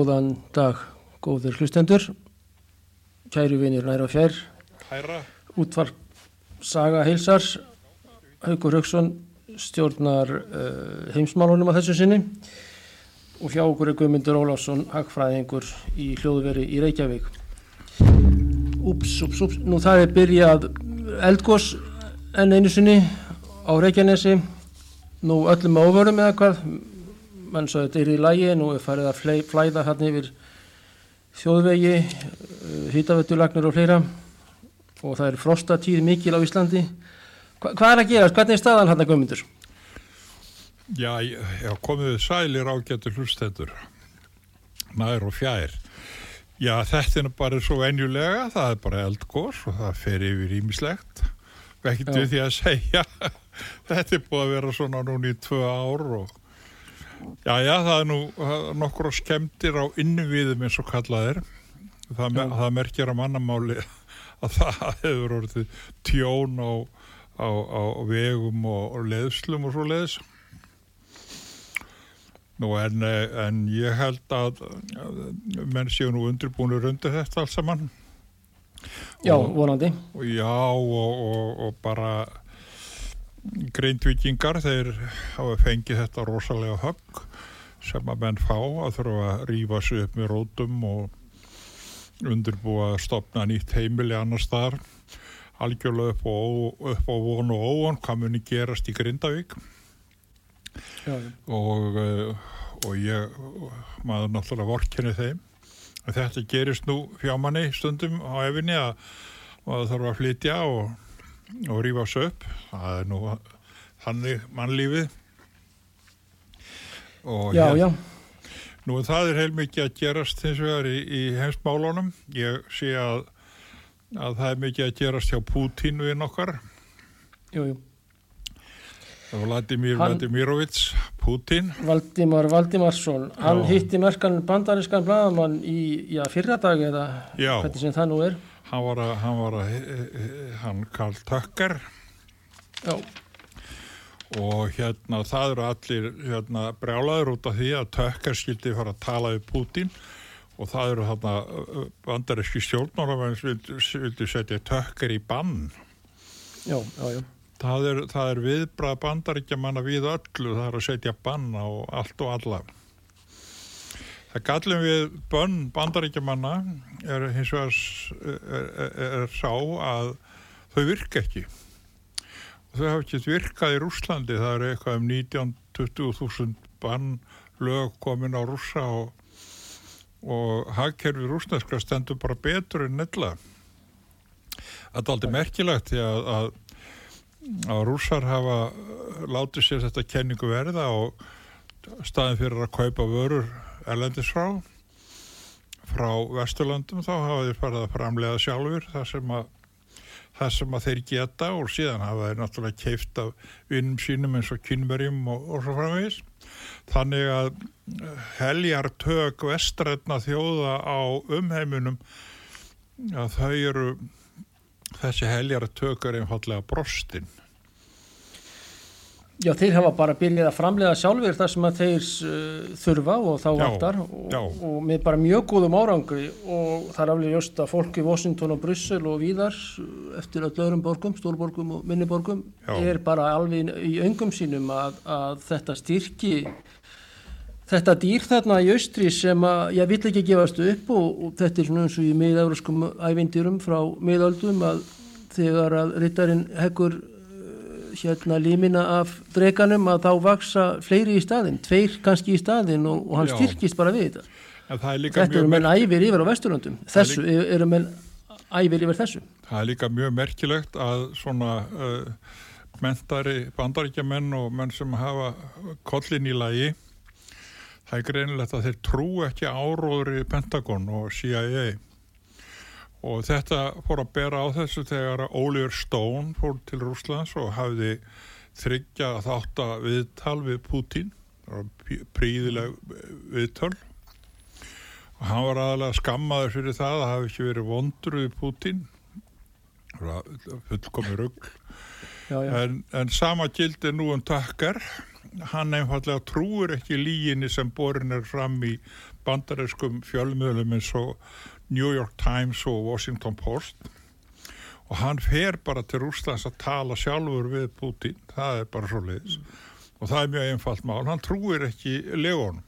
Góðan dag, góðir hlustendur, kæru vinir nær og fjær, útvarp Saga Heilsar, Haugur Haugsson stjórnar uh, heimsmálunum að þessu sinni. Og hjá okkur er Guðmundur Ólásson, hagfræðingur í hljóðveri í Reykjavík. Úps, úps, úps, nú það er byrjað eldgós enn einu sinni á Reykjanesi, nú öllum ávarum eða hvað, mann svo þetta er í lægi, nú er farið að flæða hann yfir þjóðvegi, hýtavettulagnir og fleira og það er frostatíð mikil á Íslandi. Hva, hvað er að gera? Hvernig er staðan hann að gömyndur? Já, já, komið þið sælir ágættur hlustendur, nær og fjær. Já, þetta er bara svo venjulega, það er bara eldgórs og það fer yfir ímislegt. Við því að segja, þetta er búið að vera svona núni í tvö ár og Já, já, það er nú nokkur skemmtir á innviðum eins og kallaðir. Það, me, það merkjar á mannamáli að það hefur orðið tjón á, á, á vegum og, og leðslum og svo leðis. Nú en, en ég held að menn séu nú undirbúinur undir þetta alls saman. Já, og, vonandi. Og, já, og, og bara greindvikingar þeir hafa fengið þetta rosalega högg sem að menn fá að þurfa að rýfa sig upp með rótum og undirbúa að stopna nýtt heimili annars þar algjörlega upp á, upp á von og óvon hvað muni gerast í Grindavík. Já. og og ég maður náttúrulega vorkenni þeim. Þetta gerist nú fjámanni stundum á efinni að maður þarf að flytja og og rýfa þessu upp það er nú þannig mannlífið og Já, já, nú það er heilmikið að gerast hins vegar í, í heimsmálunum ég sé að, að það er mikið að gerast hjá Pútín við nokkar jú, jú. það var Vladimir Vladimirovits Pútín Valdimar Valdimarsson, hann Já. hitti merkan bandarískan bladamann í, já, fyrra dag eða Já. hvernig sem það nú er. Hann var að, hann var að hann Karl Tucker Já, og hérna það eru allir hérna, brjálaður út af því að Tökkar skildi fara að tala við Pútín. Og það eru þarna bandaríski stjórnmálamenn sem vildu, vildu setja Tökkar í bann. Já, já, já. það er, er viðbrað bandaríkjamanna við öllu það er að setja bann á allt og alla það gallum við bönn bandaríkjamanna er hins vegar er, er, er sá að þau virka ekki. Þau hafa ekki virkað í Rúslandi það eru eitthvað um 19-20.000 bann lög komin á rússa og, og hagkerfi rúsneskra stendur bara betur en nella þetta er aldrei merkilegt því að, að, að rússar hafa uh, látið sér þetta kenningu verða og staðin fyrir að kaupa vörur erlendis frá frá Vesturlandum þá hafa þeir farið að framlega sjálfur þar sem að það sem að þeir geta og síðan hafa þeir náttúrulega keift af vinnum sínum eins og kynverjum og, og svo framvegis. Þannig að eh, heljar tök vestrætna þjóða á umheimunum að þau eru þessi heljar tök er einfallega brostin. Já, þeir hafa bara byrjað að framlega sjálfur þar sem að þeir uh, þurfa og þá já. og, og með bara mjög góðum árangri og það er alveg just að fólk í Washington og Brussel og víðar eftir öll öðrum borgum, stórborgum og minniborgum Já. er bara alveg í öngum sínum að, að þetta styrki þetta dýr þarna í austri sem að ég vill ekki gefast upp og, og þetta er svona eins og í miðauraskum ævindýrum frá miðöldum að þegar að rittarinn heggur hérna límina af dreganum að þá vaksa fleiri í staðin, tveir kannski í staðin og, og hann Já. styrkist bara við þetta. Er líka Þetta mjög eru menn æfir yfir á Vesturlöndum, þessu e- eru menn æfir yfir þessu. Það er líka mjög merkilegt að svona uh, mentari bandaríkjamenn og menn sem hafa kollin í lagi það er greinilegt að þeir trú ekki áróður í Pentagon og CIA og þetta fór að bera á þessu þegar Oliver Stone fór til Rúslands og hafði þryggja þátt að viðtal við það pí- príðileg viðtöl. Og hann var aðalega skammaður fyrir það að hafi ekki verið það var fullkomi rugg en, en sama gildi nú um takkar hann einfallega trúir ekki líginni sem borin er fram í bandariskum fjölmiðlum eins og New York Times og Washington Post. Og hann fer bara til Rúslands að tala sjálfur við Putin, það er bara svo leiðis og það er mjög einfalt mál, hann trúir ekki legunum.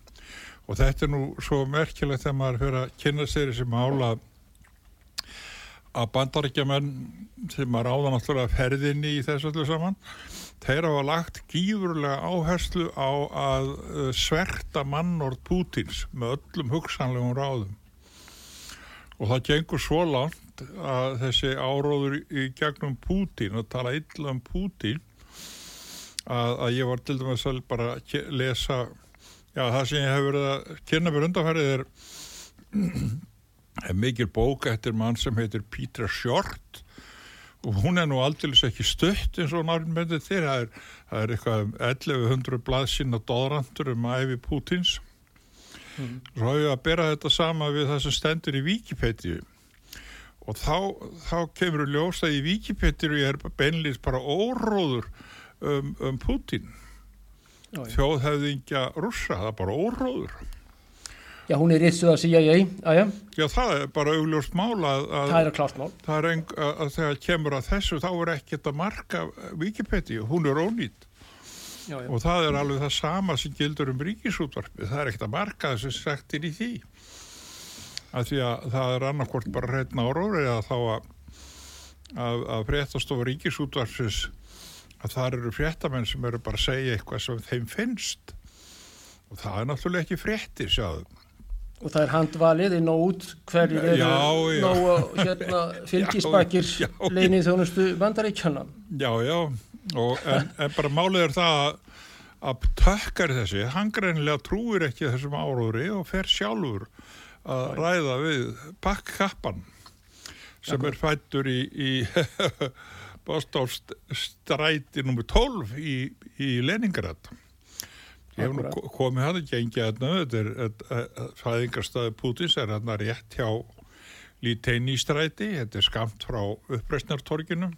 Og þetta er nú svo merkilegt þegar maður fyrir að kynna sér þessi mál að að bandaríkjamenn sem að ráða náttúrulega ferðinni í þessu öllu saman þeir hafa lagt gífurlega áherslu á að uh, sverta mannord Pútins með öllum hugsanlegum ráðum og það gengur svo langt að þessi áróður í gegnum Pútin að tala illa um Pútin að, að ég var til dæmis að bara lesa já það sem ég hef verið að kynna mér undanfærið er er mikil bók eftir mann sem heitir Peter Short. Og hún er nú aldrei ekki stutt eins og með þetta það er, það er eitthvað um 1100 blaðsina dóðrantur um æfi Pútins svo hafum við að bera þetta sama við það sem stendur í Wikipedia. Og þá, þá kemur við ljós að í Wikipedia er beinlýst bara óróður um, um Pútin Já, já. þjóðhefðingja rússa, það er bara óróður. Já, hún er ritsuð að CIA, aðja, já það er bara augljóst mál að, að það er að klárt mál. það er eng, að þegar kemur að þessu þá er ekkert að marka Wikipedia, hún er ónýtt Já, já. og það er alveg það sama sem gildur um ríkisútvarpi, það er ekkert að marka þessu inn í því. Af því að það er annarkvort bara hreitna áróður eða þá að, að, að fréttastofa ríkisútvarpsins að það eru fréttamenn sem eru bara að segja eitthvað sem þeim finnst. Og það er náttúrulega ekki fréttir sjáðu Og það er handvalið og út hverjir eru Já, já. nógu hérna, fylgisbakir Já, já. leinið þjónustu bandaríkjana. Já, já, og, en, en bara málið er það að, tökkar þessi, hann greinilega trúir ekki þessum áróðri og fer sjálfur að ræða við bakkappan sem er fættur í, í Bostófstræti nr. 12 í, í Leningrad. Ég hef nú komið hann að gengja þarna, þetta er fæðingarstaði Pútins er þarna rétt hjá Líteinistræti, þetta er skamt frá uppreisnartorginu.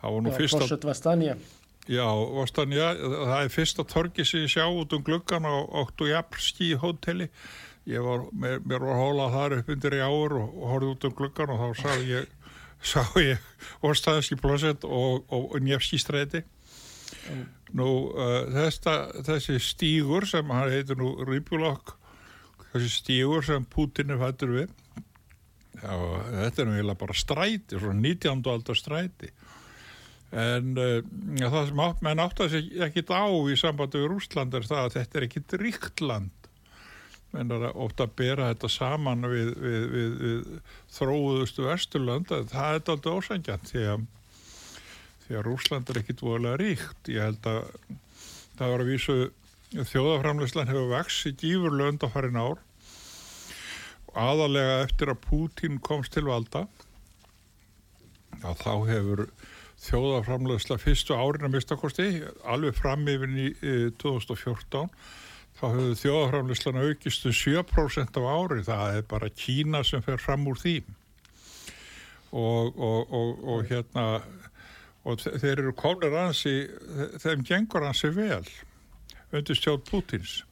Það var nú fyrsta, Vastanja. já, Vostanja, það er fyrsta torgi sem ég sjá út um gluggan á Oktujapski hóteli. Ég var, mér, mér var hólað þar upp undir í áur og, og horfði út um gluggan og þá sá ég, sá ég Vostanski plosset og, og, og Njefski stræti. Nú, uh, þesta, þessi stígur sem hann heitir nú Rýpjulokk, þessi stígur sem Putin er fættur við, já, þetta er nú eiginlega bara stræti, svona 19. aldar stræti. En uh, það sem átt, menn átt að sig ekkit á í sambandi við Rúsland er það að þetta er ekkit ríkt land. Menn er ofta að bera þetta saman við, við, við, við þróuðustu vesturlönd, að það er alltaf ósangjant því að því að Rúsland er ekkit voðalega ríkt. Ég held að það var að vísu þjóðaframleyslan hefur vaksið gífurlega undanfarin ár og aðalega eftir að Pútín komst til valda. Að þá hefur þjóðaframleysla fyrstu árin að mistakosti alveg fram yfir í, e, 2014 þá hefur þjóðaframleyslan aukist um 7% á ári. Það er bara Kína sem fer fram úr því. Og, og, og, og hérna og þeir eru komnir ansi, þeim gengur ansi vel undir stjórn Pútins.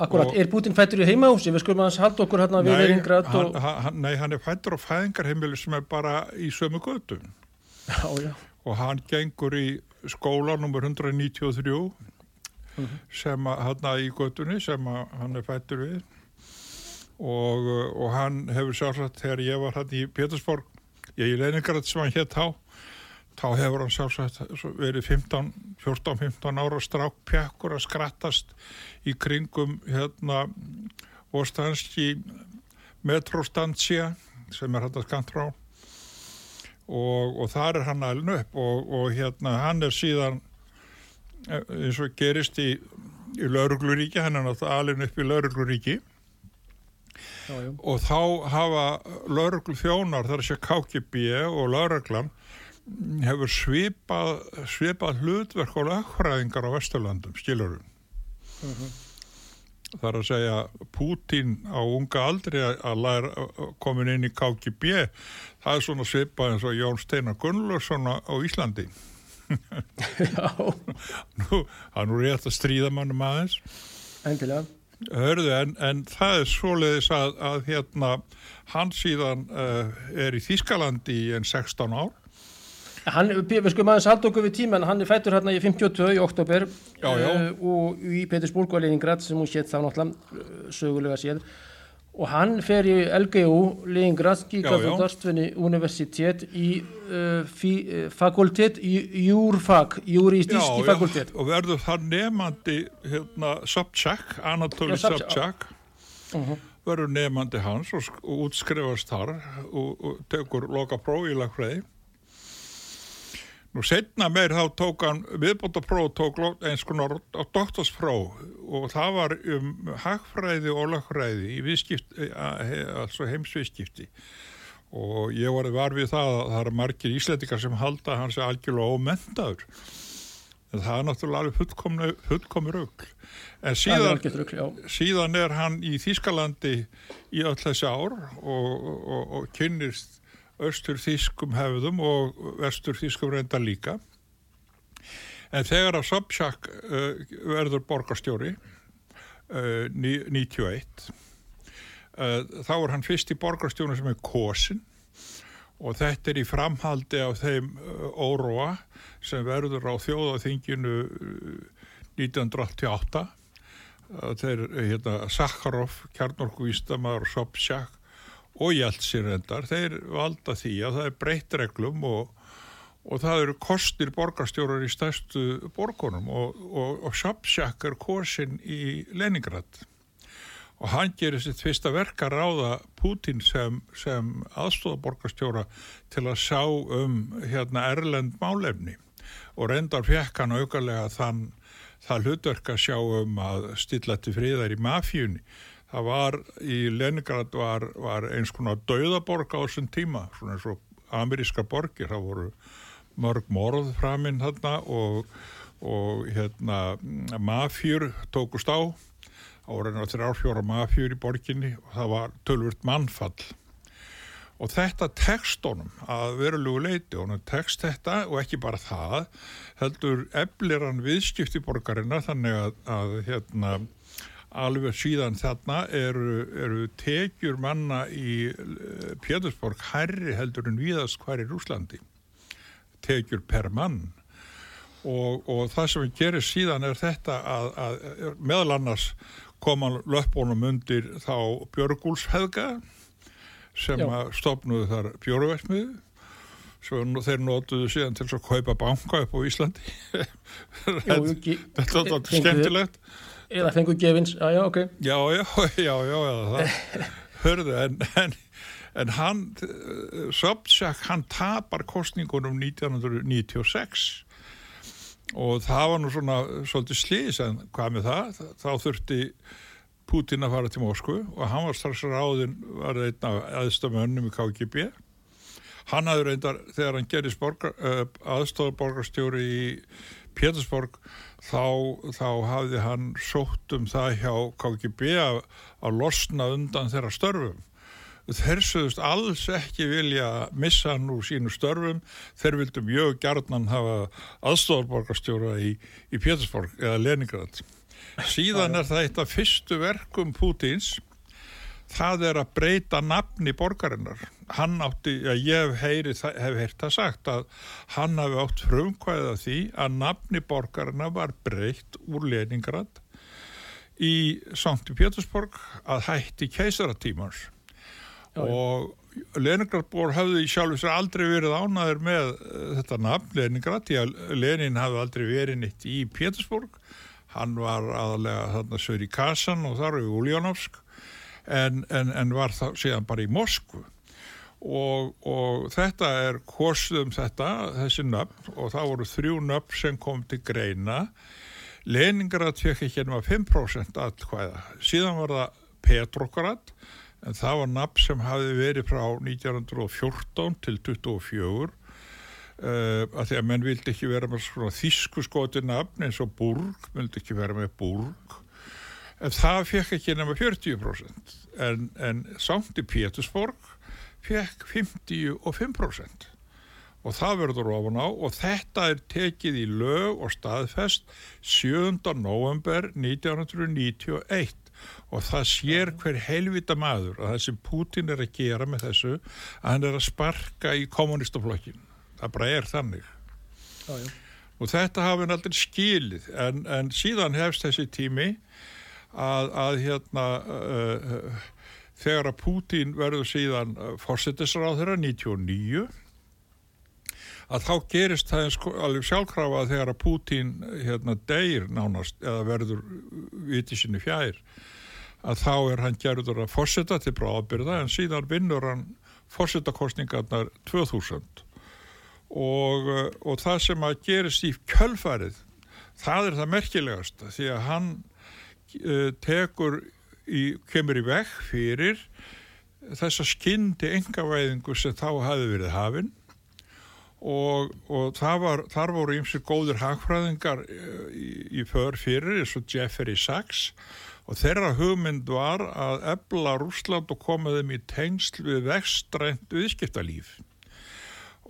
Akkurat, og, er Putin fættur í heimahúsi? Við skulum að hans halda okkur hérna við Leningrad og... Hann, nei, hann er fættur á fæðingarheimili sem er bara í sömu götu. Já, já. Og hann gengur í skóla nr. 193 mm -hmm. sem að, hann í götunni sem að, hann er fættur við og, og hann hefur sjálfsagt þegar ég var hann í Pétursborg, ég í Leningrad sem hann hétt á þá hefur hann sjálfsagt verið 14-15 ára strákpjakkur að skrattast í kringum hérna Vostanski metrostansja sem er hérna skantrá og, og þar er hann alveg upp og, og hérna hann er síðan e, eins og gerist í, í laurugluríki, hann er náttúrulega alveg upp í laurugluríki og þá hafa lauruglu þjónar þar sé KGB og lauruglan hefur svipað, svipað hlutverk og lögfræðingar á Vesturlandum, skilurum. Uh mhm. -huh. Það er að segja Pútín á unga aldri að læra komin inn í KGB, það er svona svipað eins og Jón Steinar Gunnlaugsson á Íslandi. Já. Nú, er nú rétt að stríða mannum aðeins. Endilega. Hörðu, en, en það er svoleiðis að, að hérna, hann síðan uh, er í Þískalandi í enn 16 ár Hann, við skulum aðeins halda okkur við tíman, hann er fættur hérna í 52 í oktober já, já. Uh, og í Petersburg og Leningrad sem hún sétt þá náttúrulega uh, sögulega séð. Og hann fer í LGU, Leningradski Gafndarstveni Universitet í uh, uh, fakultet í júrfag, júristíski fakultet. Og verður það nefandi hérna, Sobchak, Anatoly Sobchak uh -huh. verður nefandi hans og, og útskrifast þar og, og tekur loka próf í lagfræði Nú setna meir þá tók hann viðbótapróf, tók eins konar doktorspróf. Og það var um hagfræði og lagfræði í viðskipti, altså heimsviðskipti. Og ég var, var við það að það eru margir íslætikar sem halda hans algjörlega ómentaður en það er náttúrulega alveg fullkomur rögl en síðan, rugl, síðan er hann í Þískalandi í öll þessi ár og, og, og, og kynnist austur þýskum hefðum og vestur þýskum reynda líka. En þegar að Sobchak uh, verður borgarstjóri uh, 91 uh, þá er hann fyrst í borgarstjónu sem er Kosin og þetta er í framhaldi af þeim uh, óróa sem verður á þjóðaþinginu 1988 uh, þeir, hérna, Sakharov, kjarnorkuvístamar og Sobchak og Jeltsin-rendar, þeir valda því að það er breytt reglum og, og það eru kostir borgarstjórar í stærstu borgunum og, og, og Sobchak er kosin í Leningrad. Og hann gerir sitt fyrsta verk að ráða Putin sem, sem aðstofaborgarstjóra til að sjá um hérna erlend málefni. Og reyndar fekk hann aukarlega þann það hlutverk að sjá um að stilla til friðar í mafjunni það var í Leningrad var, var eins konar dauðaborg á þessum tíma, svona eins og ameríska borgir, það voru mörg morð framinn þarna og, og hérna mafjur tókust á. Á reyna þrjárfjóra mafjur í borginni og það var tölvurt mannfall. Og þetta tekstunum að verulegu leiti hann tekst þetta og ekki bara það heldur eflir hann viðskipti borgarina þannig að, að hérna alveg síðan þarna eru, eru tekjur manna í eh, Pétursborg herri heldur en viðast hver í Rúslandi tekjur per mann. Og, og það sem gerum síðan er þetta að, að meðal annars koma löpunum undir þá Björgúlsheðga sem stopnuðu þar Björgvæsmiðu sem þeir nótuðu síðan til að kaupa banka upp á Íslandi. Þetta var skemmtilegt eða fengur gefins, já já ok. Já já já, já, já það hörðu en, en, en hann Sobchak hann tapar kostningunum 1996 og það var nú svona svolítið slís en hvað með það? Þá þurfti Putin að fara til Moskvu og hann var strax ráðinn var einn af aðstamönnum í KGB hann hafði reyndar þegar hann gerist uh, aðstofaborgarstjóri í Pétursborg þá, þá hafði hann sótt um það hjá KGB að, að losna undan þeirra störfum. Þeir sögust alls ekki vilja missa hann úr sínu störfum. Þeir vildu mjög gjarnan hafa aðstofarborgarstjóra í, í Pétursborg eða Leningrad. Síðan er það eitt af fyrstu verkum Pútins það er að breyta nafni borgarinnar. Hann átti, ég hef heyri hef heyrt það sagt að hann hafi átt frumkvæða því að nafni borgarinnar var breytt úr Leningrad í Sankti Pétursborg að hætti keisaratímans og Leningradbor hafði í sjálf þess að aldrei verið ánaður með uh, þetta nafn Leningrad því að Lenin hafði aldrei verið nýtt í Pétursborg. Hann var aðalega þarna sögur í Kasan og þar við Uljanovsk en, en, en var það síðan bara í Moskvu. Og, og þetta er korsum þetta, þessi nöfn og það voru þrjú nöfn sem kom til greina. Leningrad fekk ekki ennum að 5% allkvæða síðan var það Petrograd en það var nafn sem hafi verið frá 1914 til 24 uh, að því að menn vildi ekki vera með svona þísku skoti nafn eins og Burg, vildi ekki vera með Burg en það fekk ekki nema 40% en, en Sankti Pétursborg fekk 55% og það verður ofan á og þetta er tekið í lög og staðfest 7. november 1991 og það sér hver helvita maður að það sem Putin er að gera með þessu að hann er að sparka í kommunistaflokkin það bara er þannig. Já, já. og þetta hafi hann aldrei skilið en, en síðan hefst þessi tími að, að hérna uh, þegar að Putin verður síðan fórsettisráð þeirra 99 að þá gerist það sko, alveg sjálfkrafa þegar að Putin hérna deyr nánast eða verður viti sinni fjær að þá er hann gerður að fórseta til bráðbyrða en síðan vinnur hann fórsetakostningarnar 2000 og, eh, og það sem að gerist í kjölfarið það er það merkilegast því að hann tekur í, kemur í vekk fyrir þessa skyndi engavæðingu sem þá hafi verið hafinn og, og var, þar voru ímsið góður hagfræðingar eh, í, í för fyrir eins og Jeffrey Sachs. Og þeirra hugmynd var að ebla Rúsland og koma þeim í tengsl við vextrænt viðskiptalíf.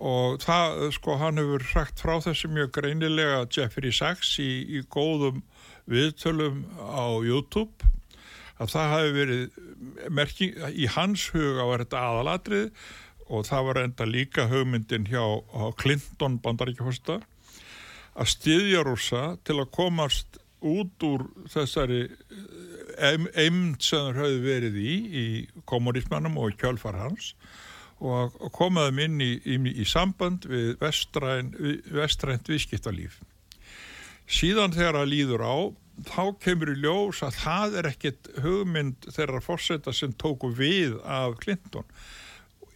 Og það, sko, hann hefur sagt frá þessu mjög greinilega Jeffrey Sachs í, í góðum viðtölum á YouTube að það hafi verið merking, í hans huga var þetta aðalatrið og það var enda líka hugmyndin hjá Clinton bandaríkjafosta að styðja rúsa til að komast út úr þessari eimd sem það höfðu verið í í kommunismannum og kjálfar hans og komaðum inn í, í, í samband við vestrænt vestræn viðskiptalíf síðan þegar það líður á þá kemur í ljós að það er ekkit hugmynd þeirra fórseta sem tóku við af Clinton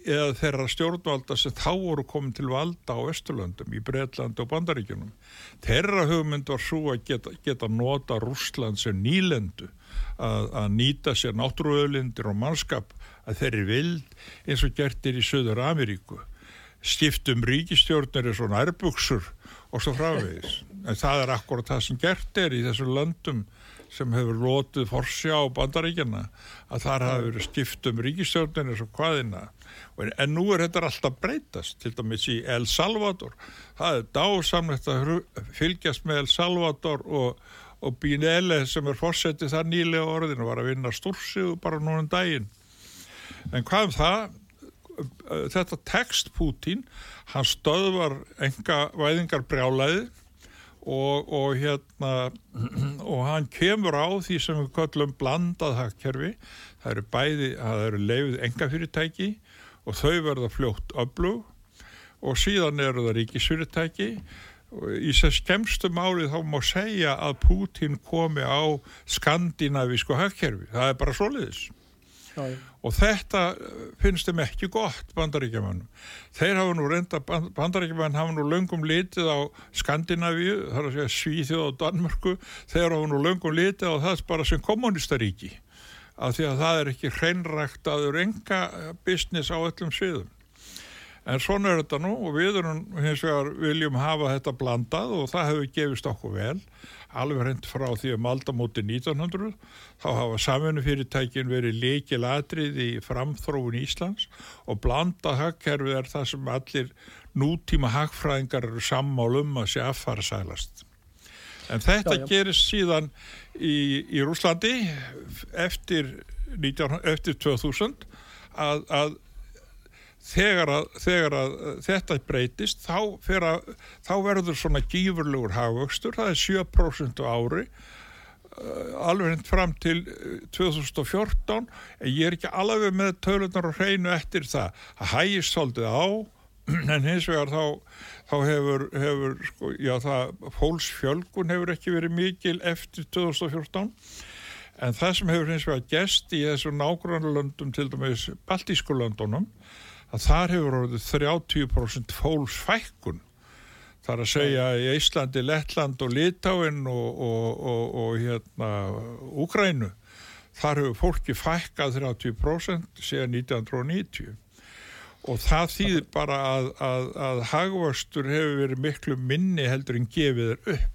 eða þeirra stjórnvalda sem þá voru komin til valda á Östurlöndum, í Breitlandi og Bandaríkjunum. Þeirra hugmynd var svo að geta, geta nota Rúsland sem nýlendu að, að nýta sér náttúruöðlindir og mannskap að þeirri vild eins og gertir í Söður Ameríku stiftum ríkistjórnir er svona erbuksur og svo frávegis en það er akkurat það sem gert er í þessu löndum sem hefur lotið forsjá á bandaríkjana að þar hafi verið stiftum ríkistjórnir eins og hvaðina en nú er þetta alltaf breytast til dæmis í El Salvador. Það er dásamlegt að fylgjast með El Salvador og og Bínele sem er fórsetið það nýlega orðinu var að vinna stórsið bara núna um daginn. En hvað um það þetta text Putin hann stöðvar enga væðingar brjálaði og, og hérna og hann kemur á því sem við kallum blandað hagkerfi. Það eru bæði, það eru leifið enga fyrirtæki og þau verða fljótt öflug og síðan eru það ríkisfyrirtæki. Í þess skemstu máli þá má segja að Pútin komi á skandinavísku hagkerfi. Það er bara soliðis og þetta finnst þeim ekki gott bandaríkjamannum þeir hafa nú reynda, bandaríkjamann hafa nú löngum litið á Skandinavíu þar að segja Svíþjóð og Danmörku. Þeir hafa nú löngum litið á það bara sem kommunistaríki af því að það er ekki hreinrækt aður enga business á öllum sviðum En svona er þetta nú og við erum hins vegar viljum hafa þetta blandað og það hefur gefist okkur vel. Alveg hreint frá því um aldamóti 1900 þá hafa samfunnu fyrirtækin verið leikil atrið í framþróun Íslands og blandað hagkerfið er það sem allir nútíma hagfræðingar eru sammálum að sé aðfara sælast. En þetta já, já. gerist síðan í, í Rúslandi eftir, 19, eftir 2000 að, að þegar að, þegar að þetta breytist þá, að, þá verður svona gífurlegur hafvöxtur, það er 7% ári uh, alveg hend fram til 2014 uh, en ég er ekki alveg með tölunar og hreinu eftir það. Að hægist svolítið á en hins vegar þá, þá hefur, hefur sko, já það fólksfjölgun hefur ekki verið mikil eftir 2014 en það sem hefur hins vegar gest í þessu nágrannlöndum til dæmis Baltískulöndunum að þar hefur orðið 30% fólksfækkun. Þar að segja í Íslandi, Lettland og Litáin og, og, og, og hérna Úgrænu þar hefur fólki fækkað 30% síðan 1990 og það þýðir bara að, að, að hagvastur hefur verið miklu minni heldur en gefið er upp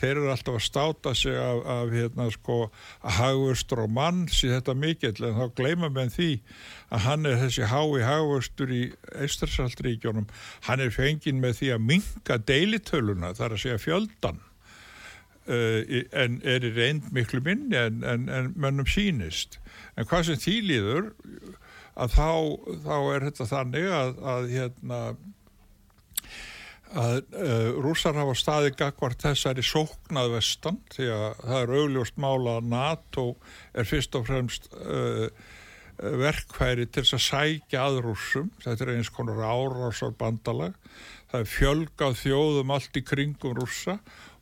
þeir eru alltaf að státa sig af, af hérna sko að hagvörstur og mann síðan þetta mikill en þá gleyma með því að hann er þessi hái hagvörstur í Eistarsaldríkjónum hann er fenginn með því að minga deilitöluna þar að segja fjöldan uh, en er í reynd miklu minni en, en, en mönnum sínist en hvað sem þýliður að þá, þá er þetta þannig að, að hérna að uh, rússar hafa staði gagvart þessari sóknað vestan því að það er augljóst mála að NATO er fyrst og fremst uh, verkfæri til þess að sækja að rússum. Þetta er eins konar árásar bandalag það er fjölgað þjóðum allt í kringum rússa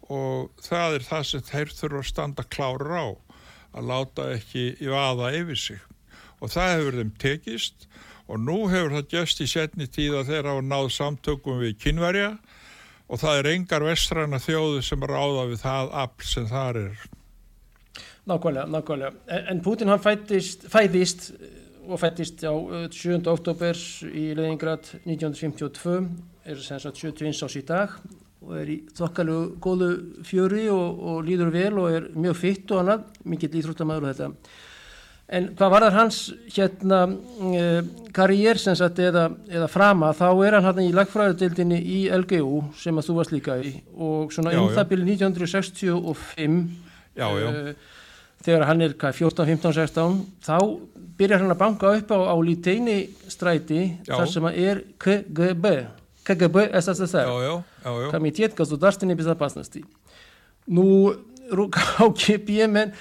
og það er það sem þeir þurfa að standa klára á að láta ekki í aða yfir sig. Og það hefur þeim tekist og nú hefur það gæst í setni tíð að þeir hafa náð samtökum við kynverja og það er engar vestræna þjóðu sem ráða við það afl sem þar er. Nákvæmlega, nákvæmlega. En, Putin hann fættist, fæðist og fættist á 7. oktober í Leningrad 1952, er sem sagt 71 ás í dag og er í þokkalegu góðu fjöri og, og líður vel og er mjög fitt og annað, mikill íþróttamæður og þetta. En hvað varðar hans hérna eh, karriér sem sagt eða, eða frama þá er hann hann í lagfræðardildinni í LGU sem að þú varst líka í og svona um það byrju 1965 já, já. Eh, þegar hann er 14, 15, 16 þá byrjar hann að banka upp á, á Líteini stræti já. þar sem að er KGB KGB SSSR Komitet Gazdudarstini Bizarpasnosti Nú, Rúkáki BMN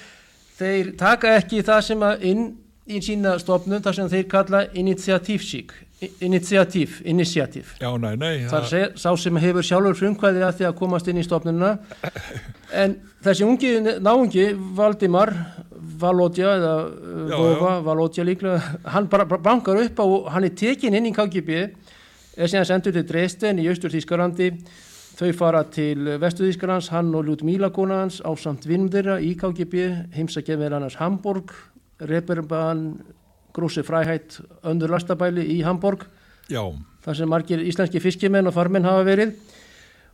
þeir taka ekki það sem að inn í sína stofnun þar sem þeir kalla initiatívsík initiatív, initiatív Já, nei, nei þar sé, sá sem hefur sjálfur frumkvæði að því að komast inn í stofnununa en þessi ungi náungi Valdimar Valótja eða Vova, Valótja líklega hann bara bankar upp og hann er tekin inn í KGB er síðan sendur til Dresden í Östur Þískarandi Þau fara til Vestuðískarlands, hann og Ljúdmíla konans á samt vinnum í KGB, heimsakið með annars Hamburg, Reeperbahn, Grúsi Fræhætt, öndur lastabæli í Hamburg. Já. Það sem margir íslenski fiskimenn og farmenn hafa verið.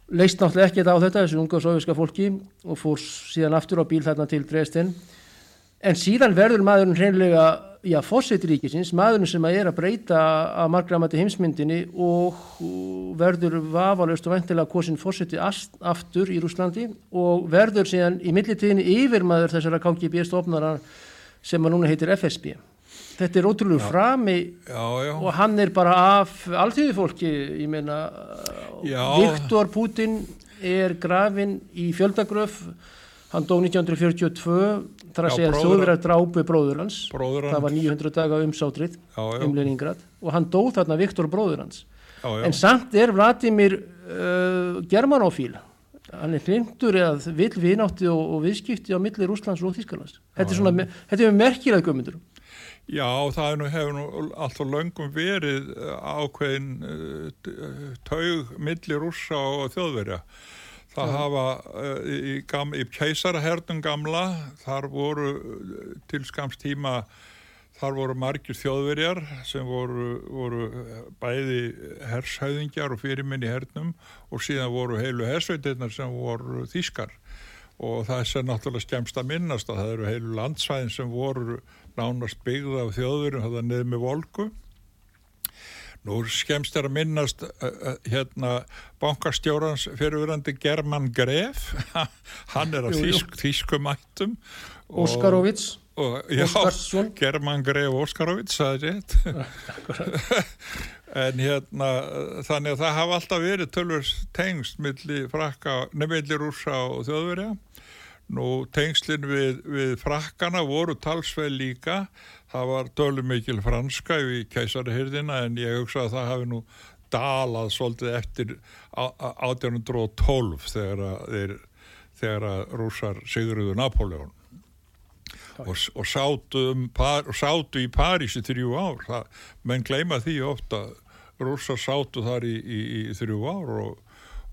Leist náttúrulega ekkert á þetta, þessu unga soviska fólki og fór síðan aftur á bíl þarna til Dresden. En síðan verður maðurinn hreinlega já, fósitríkisins, maðurinn sem er að breyta að margramæti heimsmyndinni og verður vafalust og ventilega hvorsin fósiti aftur í Rúslandi og verður síðan í millitíðinni yfirmaður þessara KGB stofnara sem að núna heitir FSB. Þetta er ótrúlega frami já, já. og hann er bara af alltíðu fólki, ég meina Viktor Putin er grafin í fjöldagröf hann dó 1942 þar að segja að þjóðverðar drápu bróður hans. það var 900 daga umsátrið um Leningrad og hann dó þarna Viktor bróður hans. Já, já. en samt er Vladimir uh, germanofíl hann er hlindur eða vill vinátti og, og viðskipti á millir Úslands og Þískarlands þetta er svona, þetta er merkilega gömyndur Já, það nú, hefur nú alltaf löngum verið ákveðin uh, taug millir Ússa og þjóðverja Það ja. hafa uh, í, í, í keisarahernum gamla, þar voru uh, til skamstíma Þar voru margir þjóðverjar sem voru, voru bæði hershæðingjar og fyrirminn í hernum og síðan voru heilu hersveitirnar sem voru þýskar og það er náttúrulega skemst að minnast að það eru heilu landsvæðin sem voru nánast byggða af þjóðverjum það neð með volku Nú skemst er að minnast uh, hérna bankastjórans fyrirverandi German Gref. Hann er að þýsk, þýskumættum Óskarovits. Óskarsson. German Gref Óskarovits það er rétt. En hérna þannig að það hafa alltaf verið tölvurs tengst millir frakka, nefnillir rúsa og þjóðverja. Nú tengslinn við, við frakkana voru talsveil líka, það var dölum mikil franska í kæsarhyrðina en ég hugsa að það hafi nú dalað svolítið eftir 1812 þegar að, þegar að rúsar sigruðu Napoleon og, og sátu, um, par, sátu í París í þrjú ár, það, menn gleima því ofta, rúsar sátu þar í, í, í þrjú ár og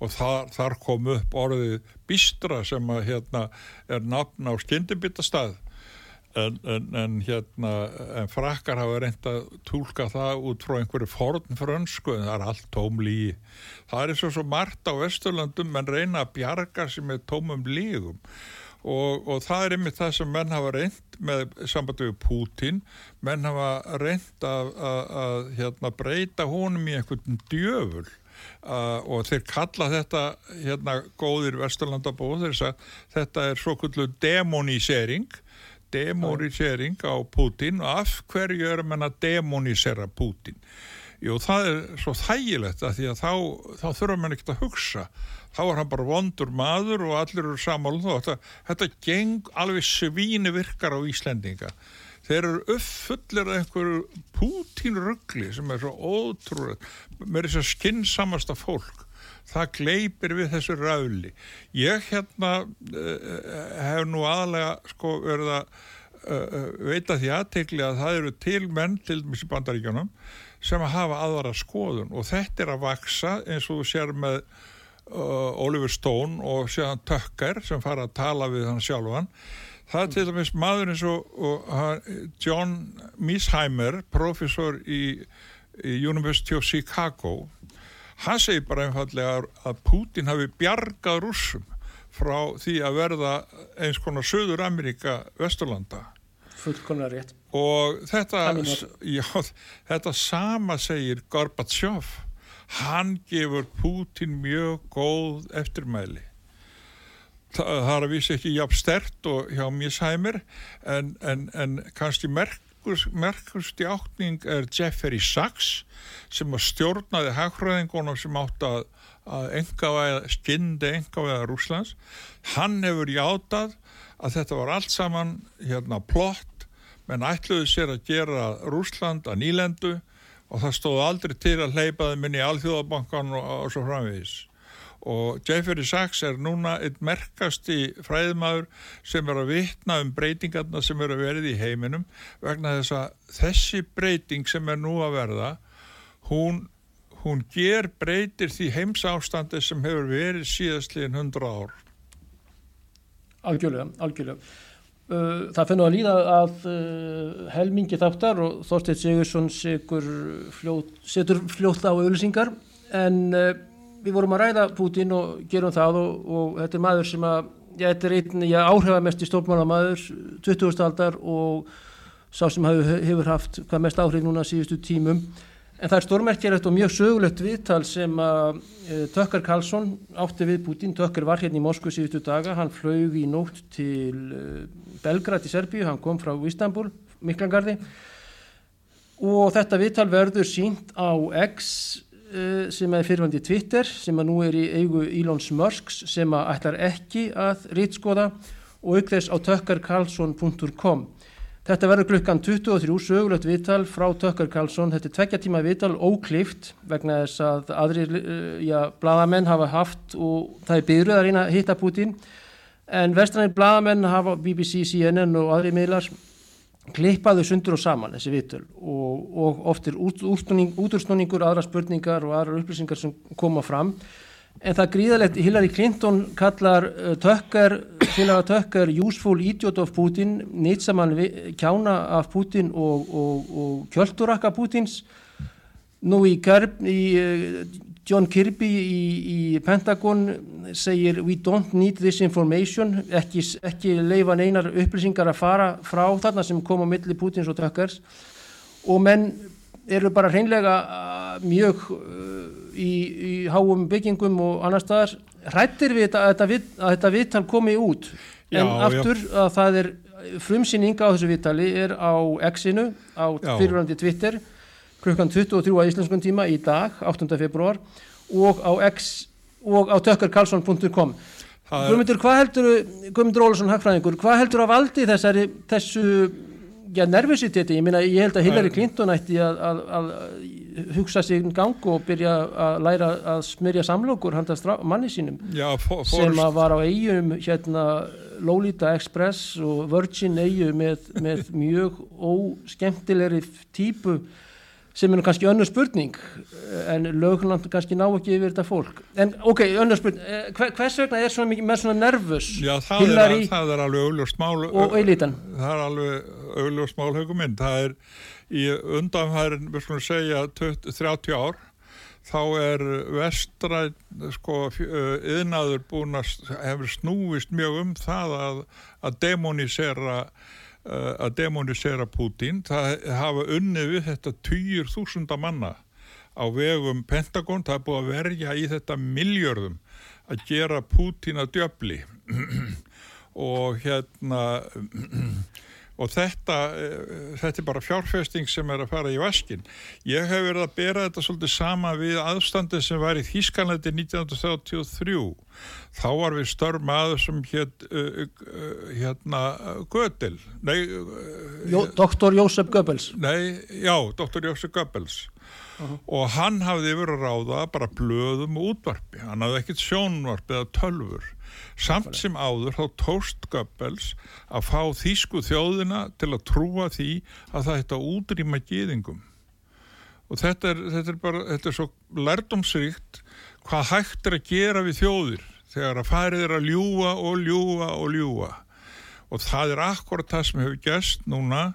og þar, þar kom upp orðið Bistra sem að hérna er nafn á skyndibitastað en, en, en hérna en frakkar hafa reynd að tólka það út frá einhverju fornfrönsku en það er allt tómlí það er og svo margt á Vesturlandum menn reyna að bjarga sem er tómum lígum. Og, og það er einmitt það sem menn hafa reynd með sambandi við Pútin menn hafa reynd að, að, að hérna, breyta honum í einhvern djöful. Uh, og þeir kalla þetta hérna góðir Vesturlandabóð þetta er svo kullu demonisering demonisering á Putin og af hverju er mann að demonisera Putin Jú, það er svo þægilegt að því að þá, þá þurfa mann ekkert að hugsa. Þá er hann bara vondur maður og allir eru samála þá þetta, þetta geng alveg svíni virkar á Íslendinga. Þeir eru uppfullir af einhverju pútínrugli sem er svo ótrúlega með þess að skinsamasta fólk það gleipir við þessu ræðli. Ég hérna uh, hef nú aðalega sko verið að uh, veita því aðtegli að það eru til menn til dæmis í bandaríkjónum sem að hafa aðvara skoðun. Og þetta er að vaksa eins og þú sér með uh, Oliver Stone og séðan Tucker sem fara að tala við hann sjálfan. Það er til dæmis maður eins og, og John Misheimer, professor í, í University of Chicago, hann segir bara einfallega að Putin hafi bjargað rússum frá því að verða eins konar Söður Amerika Vesturlanda. Fullkonar rétt. Og þetta, já, þetta sama segir Gorbachev, hann gefur Putin mjög góð eftirmæli það er að vísa ekki jafn stert og hjá Misheimer en, en, en kannski merkust í áttning er Jeffrey Sachs sem að stjórnaði hagfræðingunum sem átt að, að engavæða, skyndi engavæða Rúslands hann hefur játað að þetta var allt saman hérna plott. Menn ætluði sér að gera Rúsland að nýlendu og það stóð aldrei til að hleypaði minni í Alþjóðabankan og, og svo framvegis og Jeffrey Sachs er núna einn merkasti fræðmaður sem er að vitna um breytingarna sem eru að verði í heiminum vegna þess að þessi breyting sem er nú að verða hún, hún ger breytir því heimsástandi sem hefur verið síðastliðin hundra ár. Algjörlega, algjörlega. Uh, Það finnur að líða að uh, helmingi þáttar og Þorstein Sigursson setur fljótt á auðlýsingar en uh, við vorum að ræða Putin og gerum það og, og þetta er maður sem að, já, þetta er einn, áhrifamest í stórmálamaður, 20. aldar og sá sem hefur, hefur haft hvað mest áhrif núna síðustu tímum. En það er stórmerkjærætt og mjög sögulegt viðtal sem að e, Tökkar Karlsson átti við Putin. Tökkar var hérna í Moskvu síðustu daga, hann flög í nótt til e, Belgrad í Serbíu, hann kom frá Istanbul, Miklangarði og þetta viðtal verður sínt á X sem er fyrirvændi Twitter sem að nú er í eigu Elon Musk sem að ætlar ekki að rítskoða og aukþess á tökkarkarlsson.com Þetta verður klukkan 23 sögulegt viðtal frá Tökkar Karlsson þetta er tveggja tíma viðtal óklift vegna þess að aðri eh, já, bladamenn hafa haft og það er byrjuð að reyna að hitta Putin. En vestranir bladamenn hafa BBC, CNN og aðri miðlar klippaðu sundur og saman þessi vitul og, og oftir útúrsnúningur, aðra spurningar og aðra upplýsingar sem koma fram en það gríðalegt, Hillary Clinton kallar uh, tökkar félaga tökk er Useful Idiot of Putin, nýtsamann kjána af Putin og, og, og kjöldurakka Putins. Nú í, í uh, John Kirby í, í Pentagon segir we don't need this information, ekki, ekki leifa neinar upplýsingar að fara frá þarna sem kom á milli Putins og tökkars og menn eru bara hreinlega mjög uh, í, í háum byggingum og annar staðar hrættir við þetta, að þetta, við, að þetta viðtal komi út. En já, aftur já. að það er frumsýninga á þessu viðtali er á X-inu á fyrirvændi Twitter klukkan 23 á íslenskum tíma í dag 8. februar og á X og á tökkarkarlsson.com Guðmundur, hvað heldur Guðmundur Ólarsson Hagfræðingur, hvað heldur að valdi þessari, þessu já, nervositeti, ég minna, ég held að Hillary Clinton ætti að, að, að hugsa sig í gang og byrja að læra að smyrja samlokur handast manni sínum já, for, sem að var á eigum hérna Lolita Express og Virgin eigu með, með mjög óskemtilegri típu sem er kannski önnur spurning en lögland kannski ná ekki yfir þetta fólk. En ok, önnur spurning eh, hvers vegna er svona mikið með svona nervus? Já, það, er, það er alveg augljóst mál og eilítan það er alveg augljóst mál höguminn það er í undanfærin við skulum segja 20, 30 ár þá er vestræð sko yðnaður eh, búin að hefur snúist mjög um það að, að demonisera að demonisera Putin það hafa unni við þetta týjur þúsunda manna á vegum Pentagon, það er búið að verja í þetta miljörðum að gera Putin að djöfli. Og hérna og þetta, eh, þetta er bara fjárfesting sem er að fara í vaskin. Ég hef verið að bera þetta svolítið sama við aðstandið sem var í Þískanleiti 1933. Þá var við störm aður sem hétt uh, uh, hérna Gödel. Nei, Jó, Dr. Jósef Goebbels. Nei, já, Dr. Jósef Goebbels. Uh -huh. Og hann hafði verið að ráða bara blöðum og útvarpi. Hann hafði ekkert sjónvarpi eða tölfur Samt sem áður þá tóst Goebbels að fá þýsku þjóðina til að trúa því að það hætti að útrýma gýðingum. Og þetta er, þetta er bara, þetta er svo lærdomsrikt hvað hægt er að gera við þjóðir þegar að farið er að ljúa og ljúa og ljúa. Og það er akkurat það sem hefur gæst núna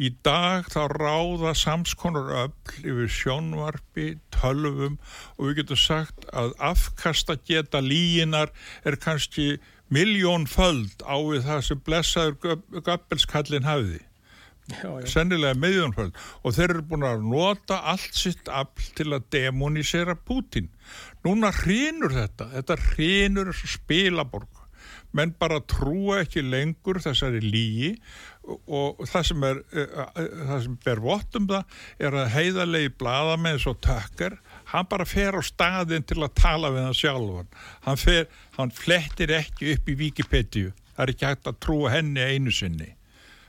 Í dag þá ráða samskonar öll yfir sjónvarpi, tölvum og við getum sagt að afkasta geta líginar er kannski miljón föld á við það sem blessaður göppelskallin hafiði. Já, já. Sennilega meðjónföld og þeir eru búin að nota allt sitt afl til að demonisera Putin. Núna hrýnur þetta, þetta hrýnur þessu spilaborg menn bara trúa ekki lengur þessari lígi og það sem er eh, eh, það sem ber vottum það er að heiðalegi bladamenn svo tökkar hann bara fer á staðin til að tala við hann sjálfan. Hann, fer, hann flettir ekki upp í Wikipedia. Það er ekki hægt að trúa henni einu sinni.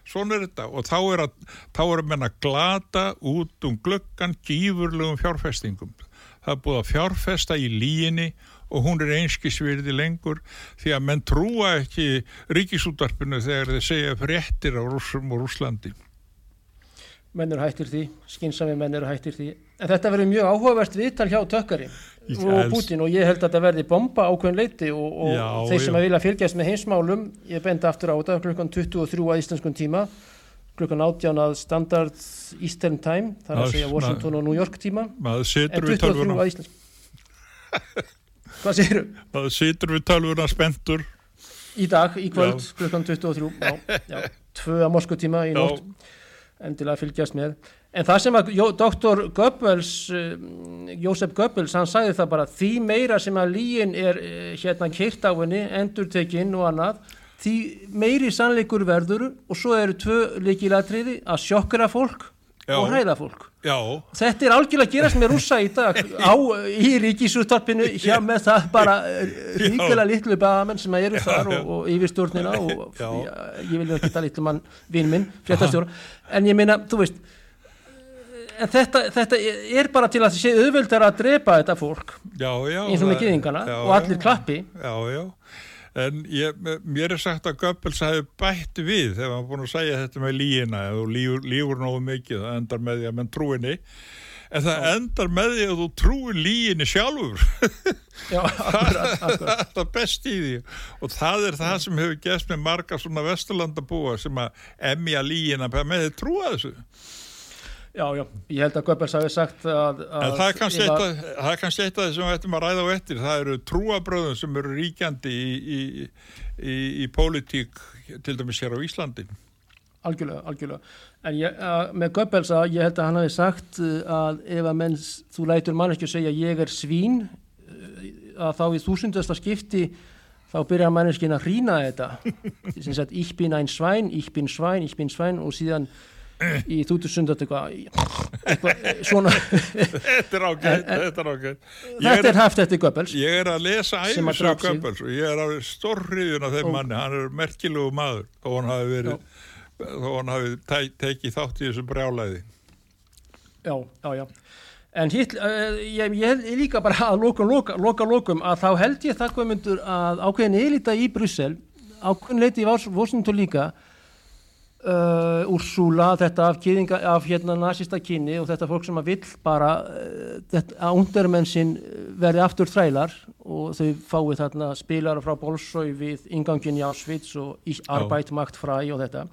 Svona er þetta og þá er að þá er að menna glata út um glöggan gífurlegum fjárfestingum. Það er búið að fjárfesta í líginni og hún er einskisvirði lengur því að menn trúa ekki ríkisútarpinu þegar þeir segja fréttir á Rúsum og Rúslandi. Menn eru hættir því, skynsami menn eru hættir því. En þetta verður mjög áhugavert viðtal hjá tökkari og Putin og ég held að þetta verði bomba ákveðin leiti og, og já, þeir sem já. að vilja fylgjast með heimsmálum, ég benda aftur á þetta klukkan 23 að íslenskun tíma, klukkan 18 að standard Eastern Time, þar að segja Washington og New York tíma, en 23 að íslenskun. Hvað séru? Það situr við tölvuna spentur. Í dag, í kvöld, klukkan 23, já, já, tvö að Moskvutíma í nótt, endilega fylgjast með. En það sem að doktor Goebbels, uh, Jósef Goebbels, hann sagði það bara, því meira sem að líin er uh, hérna keirt á henni, endurtekinn og annað, því meiri sannleikur verður og svo eru tvö líkilatriði að sjokkra fólk Já. og hræða fólk. Já. Þetta er algjörlega að gerast með rúsa í dag á, í ríkisúttarpinu hjá með það bara ríkilega litlu bagamenn sem eru þar og, og yfirstjórnina og já, ég vil ekki tala litlu mann vinn minn, fréttastjóra. En ég minna, þú veist en þetta, þetta er bara til að það sé auðvöldar að drepa þetta fólk eins og með geðingana og allir klappi. Já, já en ég, mér er sagt að Goebbels hafi bætt við þegar hann búin að segja þetta með líina og lífur, lífur nógu mikið það endar með því að menn trúinni en það endar með því að þú trúir líginni sjálfur. Já, akkurat, akkurat. það er það best í því. Og það er það sem hefur gæst með marga svona vesturlandabúa sem að emja lígina með þið trúa þessu Já, já, ég held að Goebbels hafi sagt að... að það er kannski eitt að- það er kannski eitt af því sem við ættum að ræða á eftir það eru trúabröðum sem eru ríkjandi í, í, í, í pólitík til dæmis hér á Íslandi Algjörlega, algjörlega. En ég, að, með Goebbels að ég held að hann hafi sagt uh, að ef að menn, þú lætur manneskju segja ég er svín, uh, að þá í þúsundasta skipti þá byrjar manneskinn að hrína þetta. Sem sagt, ich bin ein Schwein, ich bin Schwein, ich bin Schwein og síðan í þúsundast eitthvað, svona. Þetta er ágætt, þetta er ágætt þetta er, haft eftir Goebbels. ég er að lesa drap sig. Göbbels og ég er að stórriðin af þeim manni, hann er merkilegu maður þó hann hafi verið þó hann hafi te tekið þátt í þessu brjálæði Já, já, já. En hitt, uh, ég, ég líka bara að lokum, loka, loka, lokum að þá held ég það hvað myndur að ákveðin elita í Brussel, ákveðin leiti í Washington líka, uh, Úrsúla, þetta af, kýðinga, af hérna nazista kynni og þetta fólk sem að vill bara uh, þetta, að undarmenn sinn verði aftur þrælar og þau fái þarna spilara frá Bolsói við ingangin í Auschwitz og Ich Arbeit macht frei og þetta.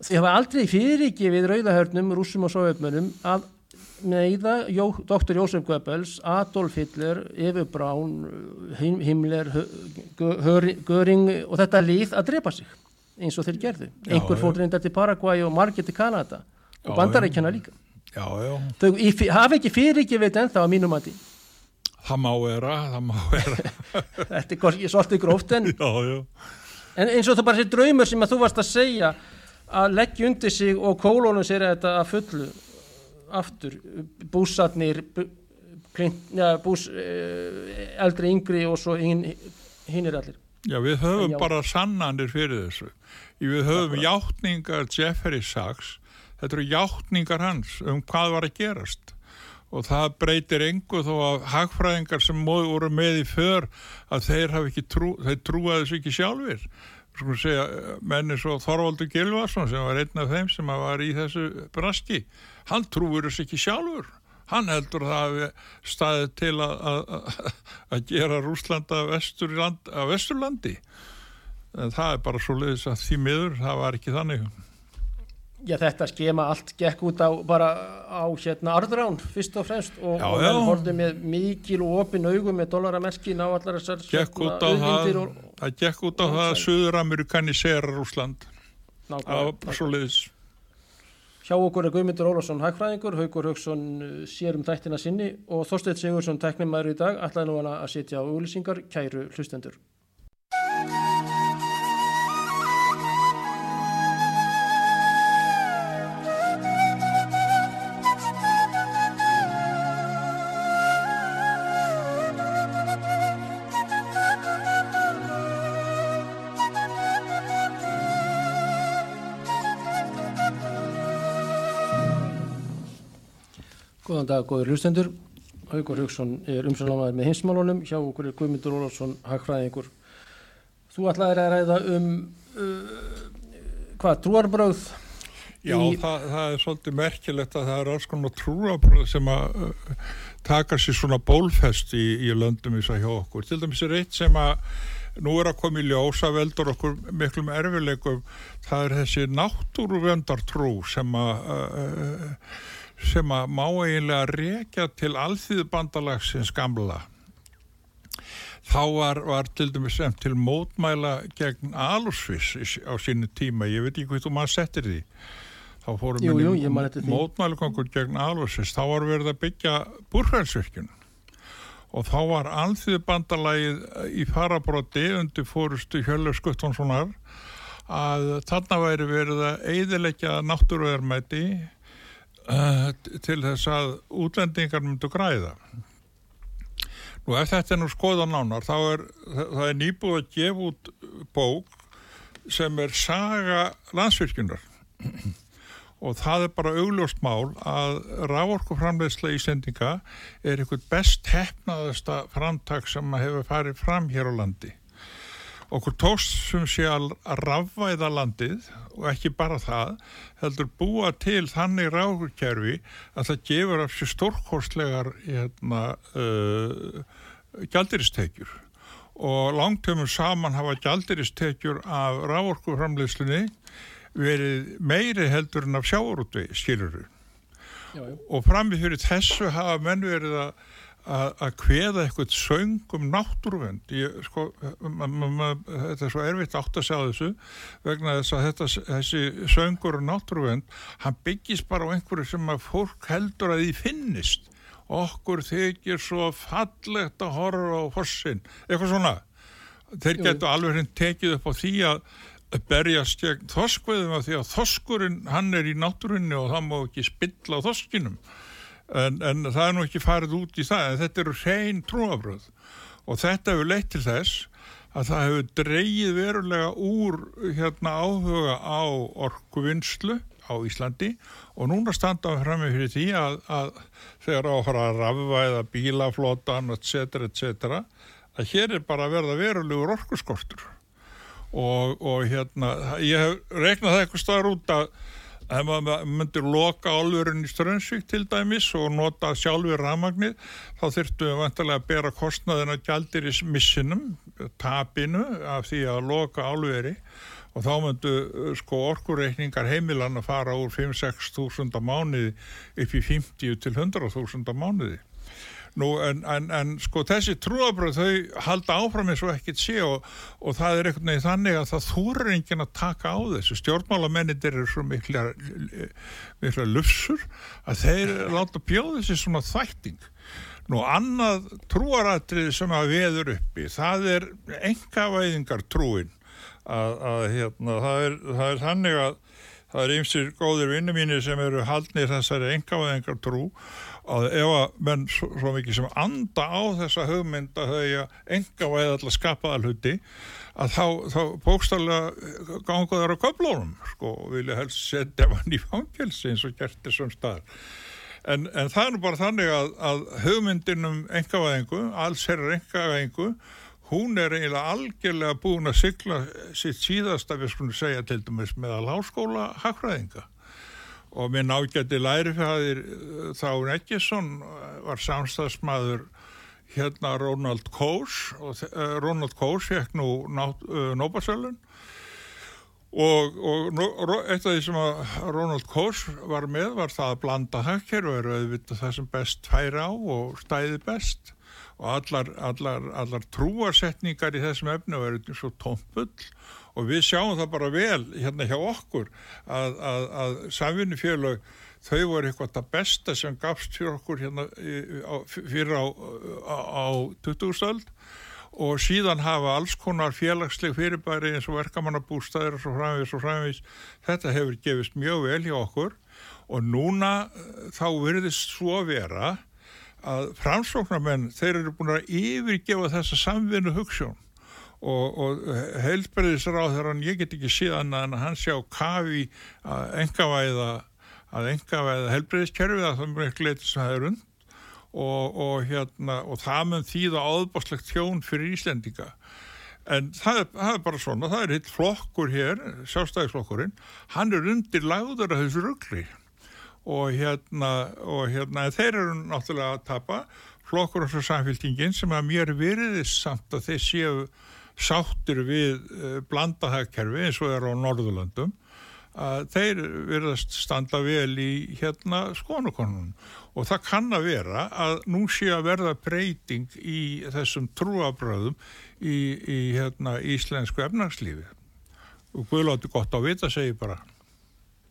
Þau hafa aldrei fyrirgefið rauðahörnum, rússum og sovjetmönnum að neyða Jó, Dr. Jósef Goebbels, Adolf Hitler, Efi Braun, Him, Himmler, Göring og þetta lið að drepa sig eins og þeir gerðu. Einhver fór reyndar til Paraguay og margir til Kanada og bandarækjana líka. Já, já, Þau hafa ekki fyrirgefið þetta ennþá að mínum að það má vera það má vera, þetta er kannski svolítið gróft en, já, en eins og það bara sé draumur sem að þú varst að segja að leggja undir sig og kólónum sér þetta að fullu aftur, búsatnir bú, klint, ja, bús eh, eldri yngri og svo hinn hin er allir Já, við höfum Já. bara sannanir fyrir þessu. Við höfum játningar Jeffrey Sachs, þetta eru játningar hans um hvað var að gerast. Og það breytir engu þó að hagfræðingar sem móðu voru með í för að þeir hafi ekki trú, þeir trúa þessu ekki sjálfur. Svo segja, menni svo Þorvaldur Gilvarsson sem var einn af þeim sem var í þessu braski, hann trúur þessu ekki sjálfur. Hann heldur það staðið til að, að, að gera Rúslanda vesturland, að vesturlandi. En það er bara svo leiðis að því miður, það var ekki þannig. Já, þetta skema allt gekk út á bara á hérna arðrán fyrst og fremst og, menn horfðu með mikil og opin augum með dollaramerkin á allar þessar Gekk hérna, út á það, og, það gekk út á það að sæl. Suður-Amerikanisera Rúsland. Það var svo leiðis. Hjá okkur er Guðmundur Ólafsson hagfræðingur, Haugur Haugsson uh, sér um þættina sinni og Þorsteinn Sigursson teknimæður í dag ætlaði nú hana að sitja á auglýsingar kæru hlustendur. Góðan dag, góður hlustendur. Haugur Haugsson er umsalamaður með hinsmálunum. Hjá okkur er Guðmundur Ólafsson hagfræðingur. Þú ætlaðir að ræða um uh, hvað, trúarbröð? Já, Í- það, það er svolítið merkilegt að það er alls konar trúabröð sem að uh, taka sér svona bólfest í, í löndum þess að hjá okkur. Til dæmis er eitt sem að nú er að koma í ljósa veldur okkur miklum erfileikum. Það er þessi náttúruvöndartrú sem að uh, sem að má eiginlega rekja til alþýðubandalagsins gamla. Þá var, var til dæmis sem til mótmæla gegn Alusvis á sínu tíma, ég veit ekki hvað þú maður settir því. Þá fórum Jú, jú, því. mótmælukongur gegn Alusvis, þá var verið að byggja búrfælsvirkjun og þá var alþýðubandalagið í farabróti undir fórustu Hjörlef Skuttonssonar að þarna væri verið að eiðilegja náttúruverðmæti uh, til þess að útlendingar myndu græða. Nú ef þetta er nú skoða nánar þá er það er nýbúið að gefa út bók sem er saga landsvirkjunar og það er bara augljóst mál að rávorkuframleysla í sendinga er eitthvað best hefnaðasta framtak sem hefur farið fram hér á landi okkur tókst sem sé að rafvæða landið og ekki bara það heldur búa til þannig rákurkerfi að það gefur af sér stórkostlegar hérna, uh, gjaldiristekjur og langtömmur saman hafa gjaldiristekjur af rávorkuframleyslunni verið meiri heldur en af sjáurútvegi, skiluru. Og framið fyrir þessu hafa menn verið að að hveða eitthvað söng um náttúruvend ég, sko, þetta er svo erfitt átt að segja þessu vegna þess að þetta, þessi söngur um náttúruvend hann byggist bara á einhverju sem að fólk heldur að því finnist. Okkur þykir svo fallegt að horfa á fossin eitthvað svona. Þeir getur alveg hreint tekið upp á því að berjast gegn þoskveðum af því að þoskurinn hann er í náttúrunni og það má ekki spilla á þoskinum en, en það er nú ekki farið út í það en þetta eru hrein trúabröð og þetta hefur leitt til þess að það hefur dreyið verulega úr hérna áhuga á orkuvinnslu á Íslandi og núna standaðum við fram með fyrir því að, að þegar áfara að rafva eða bílaflotan etc. etc. að hér er bara að verða verulegur orkuskortur og, og hérna ég hef regnað það eitthvað staðar út að ef maður myndir loka álverðin í Strömsvík til dæmis og nota sjálfur ramagnir þá þurftu við vantilega að bera kostnaðina gældir í missinum, tapinu af því að loka álverði og þá myndu sko orkureikningar heimilann að fara úr 5-6 þúsunda mánuði upp í 50 til 100 þúsunda mánuði. Nú en, en, en sko þessi trúabröð þau halda áfram eins og ekkert sé og, og það er einhvern veginn þannig að það þúrir enginn að taka á þessu. Stjórnmálamennir eru svo mikla, mikla lufsur að þeir láta bjóða þessi svona þvætting. Nú annað trúaratrið sem að veður uppi það er engavæðingar trúin að, að hérna, það, er, það er þannig að það er ymsir góðir vinnu mínir sem eru haldnir þessari engavæðingar trú að ef að menn svo, svo mikið sem anda á þessa hugmynd að þau enga væði alltaf skapaða hluti að þá, þá bókstallega gangaður á köflónum sko og vilja helst setja hann í fangelsi eins og gert þessum staðar. En, en það er bara þannig að, að hugmyndin um engavæðingu alls herrar engavæðingu hún er eiginlega algjörlega búin að sykla sitt síðasta við skulum segja til dæmis meðal háskóla hagfræðinga og minn ágætti lærifæðir eh, Þáun Eggesson eh, var samstagsmaður hérna Ronald Coase og uh, Ronald Coase fekk nú Nóbasölun og, og eitt af því sem Ronald Coase var með var það að blanda auðvitað það sem best færi á og stæði best. Og allar, allar, allar trúarsetningar í þessum efnu eru svo tómpull og við sjáum það bara vel hérna hjá okkur að, að, að samvinnufélög þau voru eitthvað það besta sem gafst fyrir okkur hérna fyrir á, á, á 2000-öld og síðan hafa alls konar félagsleg fyrirbæri eins og verkamannabústæðir og svo framvís og framvís þetta hefur gefist mjög vel hjá okkur. Og núna eh, þá verðist svo vera að framsóknarmenn þeir eru búin að yfirgefa þessa samvinnu hugssjón og, og hann ég get ekki síðan að hann sjá kafi að engavæða að engavæða heilbreyðiskerfið að það mjög leitið sem það er und og, og, hérna, og það mun þýða áðbáslegt þjón fyrir Íslendinga. En það er, það er bara svona það er hitt flokkur hér, sjálfstæðisflokkurinn hann er undir lagður að þessu ruggli og hérna og hérna þeir eru náttúrulega að tapa. Flokkur og svo samféltingin sem að mér veriðist samt að þeir séu sáttir við uh, blandahagkerfi eins og er á Norðurlandum að þeir verðast standa vel í hérna skonukonunum og það kann að vera að nú sé að verða breyting í þessum trúabröðum í, í hérna íslensku efnagslífi og Guðlóti gott á vita segi bara.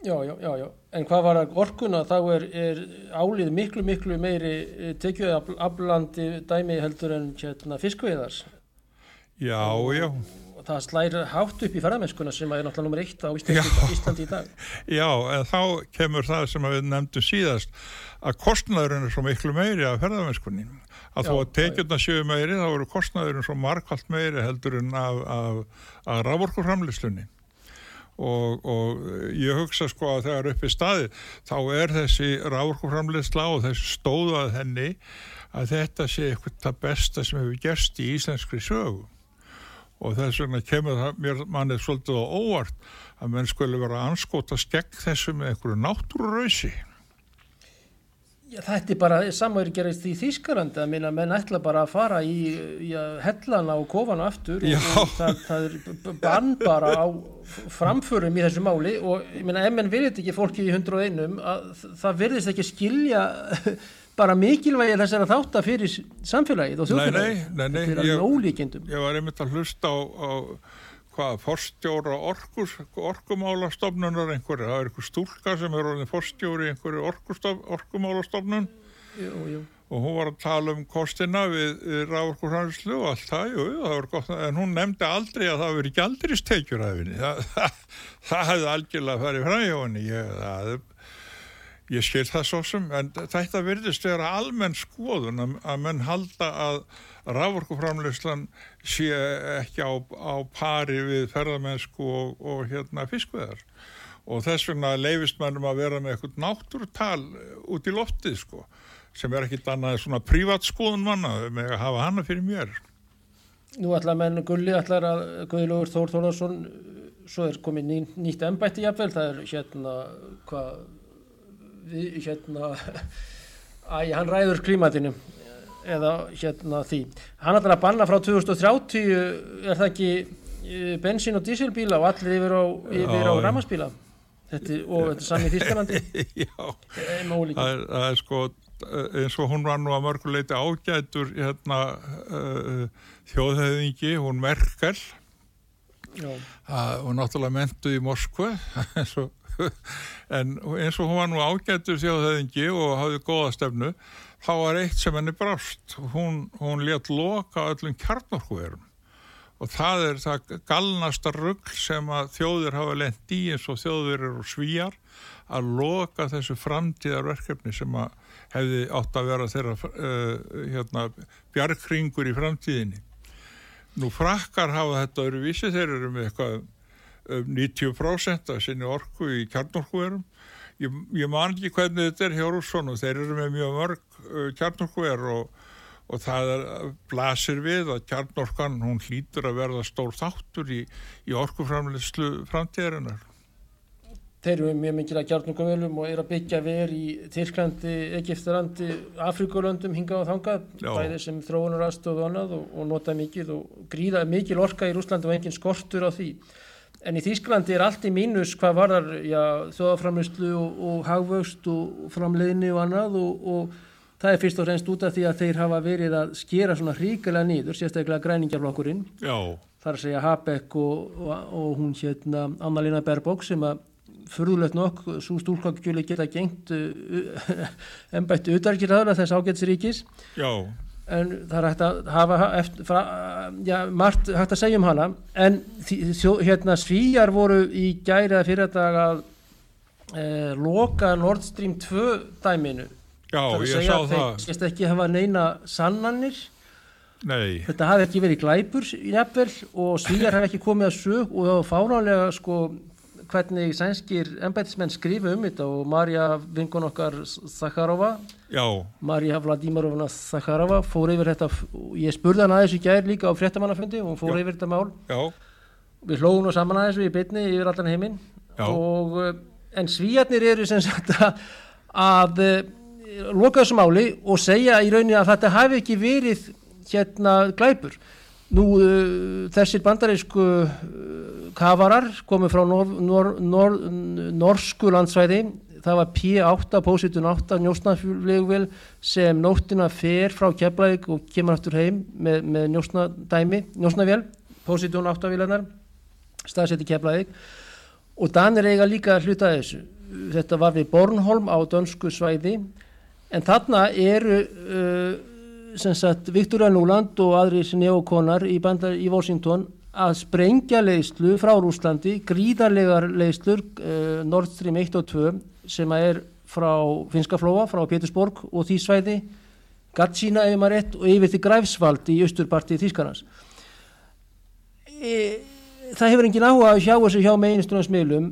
Já, já, já, já, en hvað var orkuna? Þá er, er álið miklu, miklu meiri eh, tekjuð aflandi dæmi heldur en hérna, fiskveiðars Já, já. Og það slæri hátt upp í ferðarmennskuna sem er náttúrulega nummer eitt á Íslandi, Íslandi í dag. Já, en þá kemur það sem við nefndum síðast að kostnæðurinn er svo miklu meiri af ferðarmennskunni. Að já, þó að tekjurna séu meiri þá eru kostnæðurinn svo markvallt meiri heldur en af, af, af rávorkurframlislunni. Og, og ég hugsa sko að þegar upp í staði þá er þessi rávorkurframlisla og þessi stóðað henni að þetta sé eitthvað besta sem hefur gerst í íslenskri sögu og þess vegna kemur það mér mannið svolítið á óvart að menn skulle vera anskótast gegn þessu með einhverju náttúrurauðsi. Já, þetta er bara samverð gerist í Þýskarandi að menn ætla bara að fara í, í hellana og kofana aftur Já. og, það, það er bann bara á framförum í þessu máli og ég minna ef menn virðist ekki fólki í 101 að það virðist ekki skilja bara mikilvægi þessara þátt að fyrir samfélagið og Nei, þjóðfélagið. nei, nei, nei, þetta er alveg ólíkindum. ég var einmitt að hlusta á, á hvað, forstjóra orkus, orkumálastofnunar einhverju, það er einhver stúlka sem er orðin forstjóri einhverju orkumálastofnun. Jú, jú. og hún var að tala um kostina við, við rávorkurhæðislu og allt það, jú, það var gott, en hún nefndi aldrei að það veri gjaldiristekjur af henni, það, það, það hefði algjörlega farið frá hjá henni, ég, það, ég skil það svo sem, en þetta virðist vera almenn skoðun að, að menn halda að rávorkuframleyslan sé ekki á, á pari við ferðamennsku og, og hérna fiskveðar og þess vegna leifist mannum að vera með eitthvað náttúrutal út í loftið sko sem er ekkit annað svona prívatskoðun manna með að hafa hana fyrir mér. Nú ætla menn Gulli ætlar að Guðlaugur Þór Þórðarsson svo er komið ný, nýtt embætti jafnvel, það er hérna hvað við hérna æ, hann ræður klímatinu eða hérna því. Hann ætlar að banna frá 2030 er það ekki eh, bensín og dísilbíla og allir yfir á, á er- og þetta er sami í Þýskalandi. Já, það er, sko eins og hún var nú að mörguleiti ágætur hérna uh, þjóðhauðingi, hún Merkel. Já, og náttúrulega mentuð í Moskva eins og, en eins og hún var nú ágætur þjóðhauðingi og hafði góða stefnu þá var eitt sem henni brást. Hún, hún let loka öllum kjarnorkuverum. Og það er það galnasta rugl sem að þjóðir hafa lent í eins og þjóðir eru svíjar að loka þessu framtíðarverkefni sem að hefði átt að vera þeirra uh, hérna, bjargringur í framtíðinni. Nú frakkar hafa þetta öruvísi, þeir eru með eitthvað 90% af sinni orku í kjarnorkuverum. Ég, ég man ekki hvernig þetta er hjá Rússson og þeir eru með mjög mörg uh, kjarnorkuver og, og það er, blasir við að kjarnorkan hún hlýtur að verða stór þáttur í, í orkuframleyslu framtíðarinnar. Þeir eru mjög mikil að kjarnungavölum og eru að byggja ver í Tyrklandi, Egiptalandi, Afrikulöndum hingað og þangað, Já. bæði sem þróunar aðstof og og, nota mikið og gríða mikil orka í Rúslandi og engin skortur á því. En í Þýsklandi er allt í mínus hvað varðar þjóðaframlustlu og, og hagvöxt og framleiðni og annað og, og það er fyrst og fremst út af því að þeir hafa verið að skera svona hríkilega nýður, sérstaklega græningjaflokkurinn Já, þar að segja Habeck og, og, hún hérna Anna-Lena Baerbock sem að furðulegt nokk, svo stúlkakjöli geta gengt uh, ennbættu utarkirðaður þess ágætsríkis já, en það er hægt að hafa eftir, fra, já, margt hægt að segja um hana. En hérna svíjar voru í gæri að fyrir dag að eh, loka Nord Stream 2 dæminu. Já, það er að segja að þeir sést ekki hafa neina sannanir. Nei, þetta hafi ekki verið glæpur jafnvel og svíjar hafi ekki komið að sög og það var fánálega sko hvernig sænskir embætismenn skrifa um þetta og Marja vinkun okkar Zakharova já, Marja Vladimirovna Zakharova fór yfir þetta og ég spurði hann aðeins í gær líka á fréttamannafundi og hún fór Já. yfir þetta mál. Já, við hlóðum nú saman aðeins við í bytni yfir allan heiminn. Og eh, en svíjarnir eru sem sagt að, að eh, loka þessu máli og segja í rauninni að þetta hafi ekki verið hérna glæpur nú uh, þessir bandarísku uh, kafarar komið frá nor, nor, nor, norsku landsvæði. Það var P8, Position 8 njósnaflugvél sem nóttina fer frá Keflavík og kemur aftur heim með, með njósnadæmi njósnavél, Position 8 vélarnar staðsett í Keflavík. Og Danir eiga líka að hluta þessu. Þetta var við Bornholm á dönsku svæði. En þarna eru uh, sagt Viktoria Núland og aðrir neokonar í, bandar, í Washington að sprengja leiðslu frá Rúslandi gríðarlegar leiðslur uh, Nord Stream 1 og 2 sem er frá Finska flóa, frá Pétursborg og því svæði Gatsína ef maður rétt og yfir til Græfsvald í austurparti Þýskarnas e, það hefur engin áhuga að sjá þessu hjá meginstunarnsmiðlum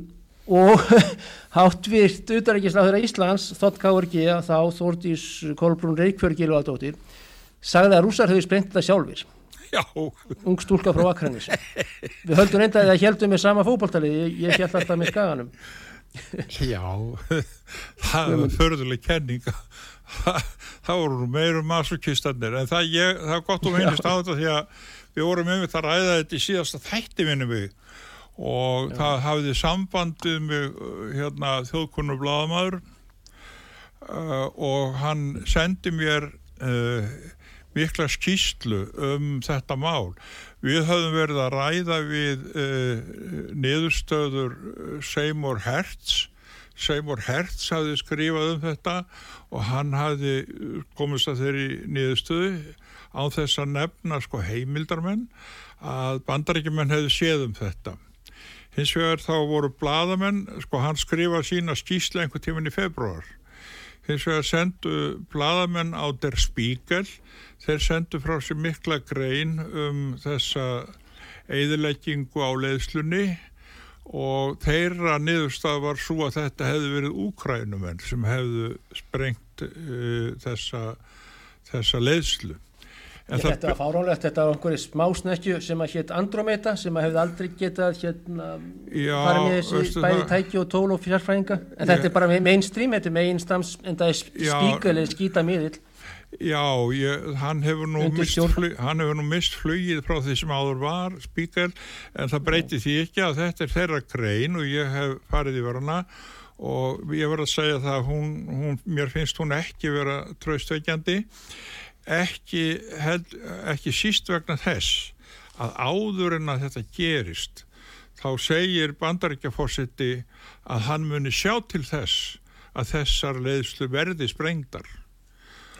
og háttvirt utaríkisláður Íslands þótt KRG þá Þórdís Kolbrún Reykjörg Gilvaldóttir sagði að rússar höfðu sprengt þetta sjálfur Já. ung stúlka frá Akranis við höldum reynda að það heldum með sama fókbaltalið ég, ég held alltaf með skaganum. Já, það var förðuleg kenning. Það voru meirum masokistannir en það, ég, það er gott að minnist á þetta því að við vorum um þetta ræða þetta í síðasta þætti minni við. Og Já. það hafði sambandið með hérna, þjóðkunnu bladamæður uh, og hann sendi mér uh, mikla skýslu um þetta mál við höfum verið að ræða við uh, niðurstöður Seymour Hertz Seymour Hertz hafði skrifað um þetta og hann hafði komist að þeirri niðurstöðu á þess að nefna sko heimildarmenn að bandaríkjumenn hefði séð um þetta. Hins vegar þá voru bladamenn, sko hann skrifað sína skýsla einhver tíman í februar. Hins vegar sendu bladamenn á Der Spiegel, þeir sendu frá sér mikla grein um þessa eðileggingu á leiðslunni og þeirra niðurstað var svo að þetta hefði verið úkrænumenn sem hefðu sprengt uh, þessa, þessa leiðslu. En þetta var fáránlegt, þetta var einhverju smásnekju sem að hétt Andromeda sem að hefði aldrei getað hérna farið með þessi bæði tæki og tól og fjárfræðinga en ég... þetta er bara mainstream, þetta er mainstams en það er spíkal eða skýta miðill Já, ég, hann hefur mist, hann hefur nú mist flugið frá því sem áður var spíkal en það breyti því ekki að þetta er þeirra grein og ég hef farið í verðana og ég verð að segja það að hún, hún, mér finnst hún ekki vera tröstveikjandi ekki, held, ekki síst vegna þess að áður en að þetta gerist þá segir bandaríkjafósiti að hann muni sjá til þess að þessar leiðslu verði sprengdar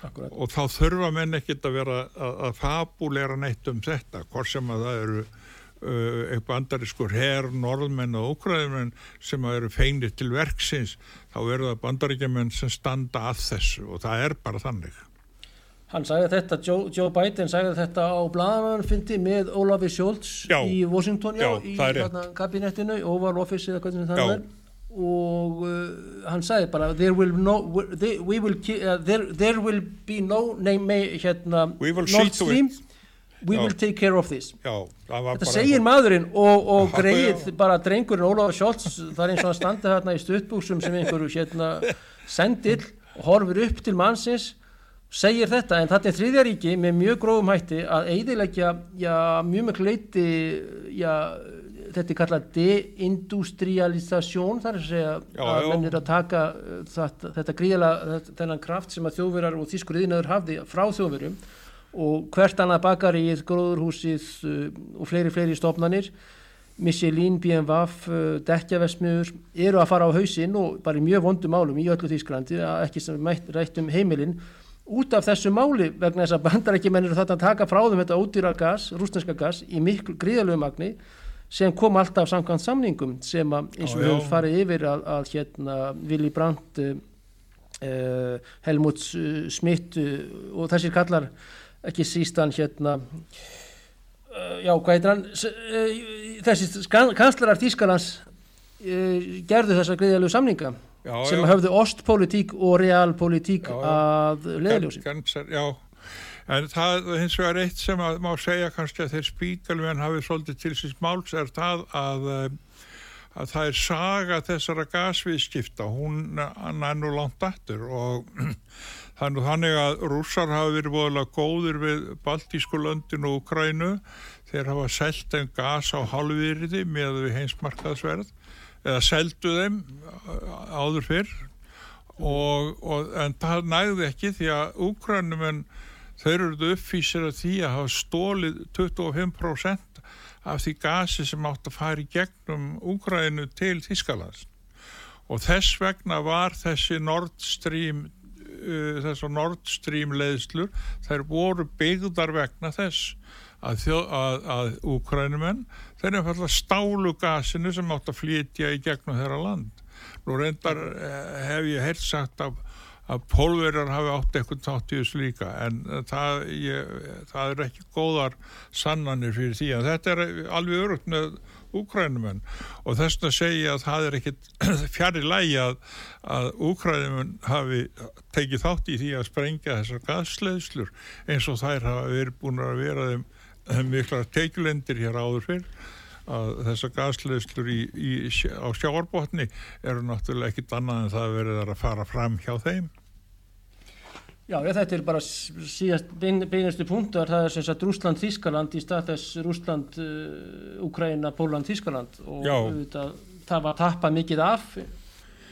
Akkurat. og þá þurfa menn ekkit að vera að, að fabulera neitt um þetta hvort sem að það eru uh, eitthvað bandarískur herr, norðmenn og ókræðumenn sem eru feinir til verksins þá eru það bandaríkjumenn sem standa að þessu og það er bara þannig Hann sagði þetta, Joe, Joe Biden sagði þetta á bladamannfundi með Ólafi Sjólds í Washington já, já, í kabinettinu, Oval Office eða hvernig það er. Og uh, hann sagði bara there will, no, they, will, uh, there, there will be no name, hérna, Nord Stream. We já. will take care of this. Já, þetta segir maðurinn og, og greið bara drengurinn Ólaf Scholz það er eins og hann standi hérna í stuttbúsum sem einhverju hérna, sendill og horfur upp til mannsins segir þetta en þetta er þriðjaríki með mjög gróðum hætti að eidilegja mjög mjög leiti já þetta er kallað deindustrialisasjón þar er að segja já, að já. menn er að taka uh, þetta, þetta gríðala þennan kraft sem að þjóðverjar og þýskurriðinaður hafði frá þjóðverjum og hvert annað bakaríð, gróðurhúsið uh, og fleiri fleiri stofnanir Michelin, BMW, uh, Dekkjavesmiður eru að fara á hausinn og bara í mjög vondum málum í öllu Þýsklandi ekki sem rætt um heimilinn út af þessu máli vegna þess að bandarækjumennir þetta taka frá þeim þetta ódýra gas, rúsneska gas í miklu gríðalögu magni sem kom alltaf samkvæmt samningum sem að eins og við höfum farið yfir að, að hérna Willy Brandt uh, Helmut Schmidt uh, og þessir kallar ekki sístan hérna uh, já hvað heitir hann? Þessi kanslarar Þýskalands gerðu þessa greiðalegu samninga já, sem já. höfðu ostpolitík og realpolitík að leðaljósi Já. En það hins vegar eitt sem að má segja kannski að þeir spíkalmenn hafið svolítið til síns máls er það að, eh, að það er saga þessara gasviðskipta, hún er nú langt aftur og þannig að rússar hafa verið bóðilega góðir við Baltísku löndin og Ukrænu, þeir hafa selgt einn gas á halvviriði með heimsmarkaðsverð eða seldu þeim áður fyrr. Og, og en það nægði ekki því að Ukrænumenn þau eruðu uppfísir að því að hafa stólið 25% af því gasi sem átt að fara í gegnum Úgrænu til Þískalands og þess vegna var þessi Nord Stream uh, þessar Nord Stream leiðslur þær voru byggðar vegna þess að, að, að Úgrænumenn þeir eru fallað stálu gasinu sem átt að flytja í gegnum þeirra land. Nú reyndar eh, hef ég heilt sagt af að pólverjar hafi átt eitthvað tátt í þessu líka en það, ég, það er ekki góðar sannanir fyrir því að þetta er alveg örugt með úkrænumenn og þess að segja að það er ekkit fjari lægi að, að úkrænumenn hafi tekið þátt í því að sprengja þessar gasleðslur eins og þær hafa verið búin að vera þeim miklar teikjulendir hér áður fyrr að þessar gasleðslur á sjáarbotni eru náttúrulega ekkit annað en það verið að fara fram hjá þeim. Já, þetta er bara síðast beinastu punktar, það er sem sagt Rúsland, Þískaland í stað þess Rúsland, uh, og það var tappað mikið af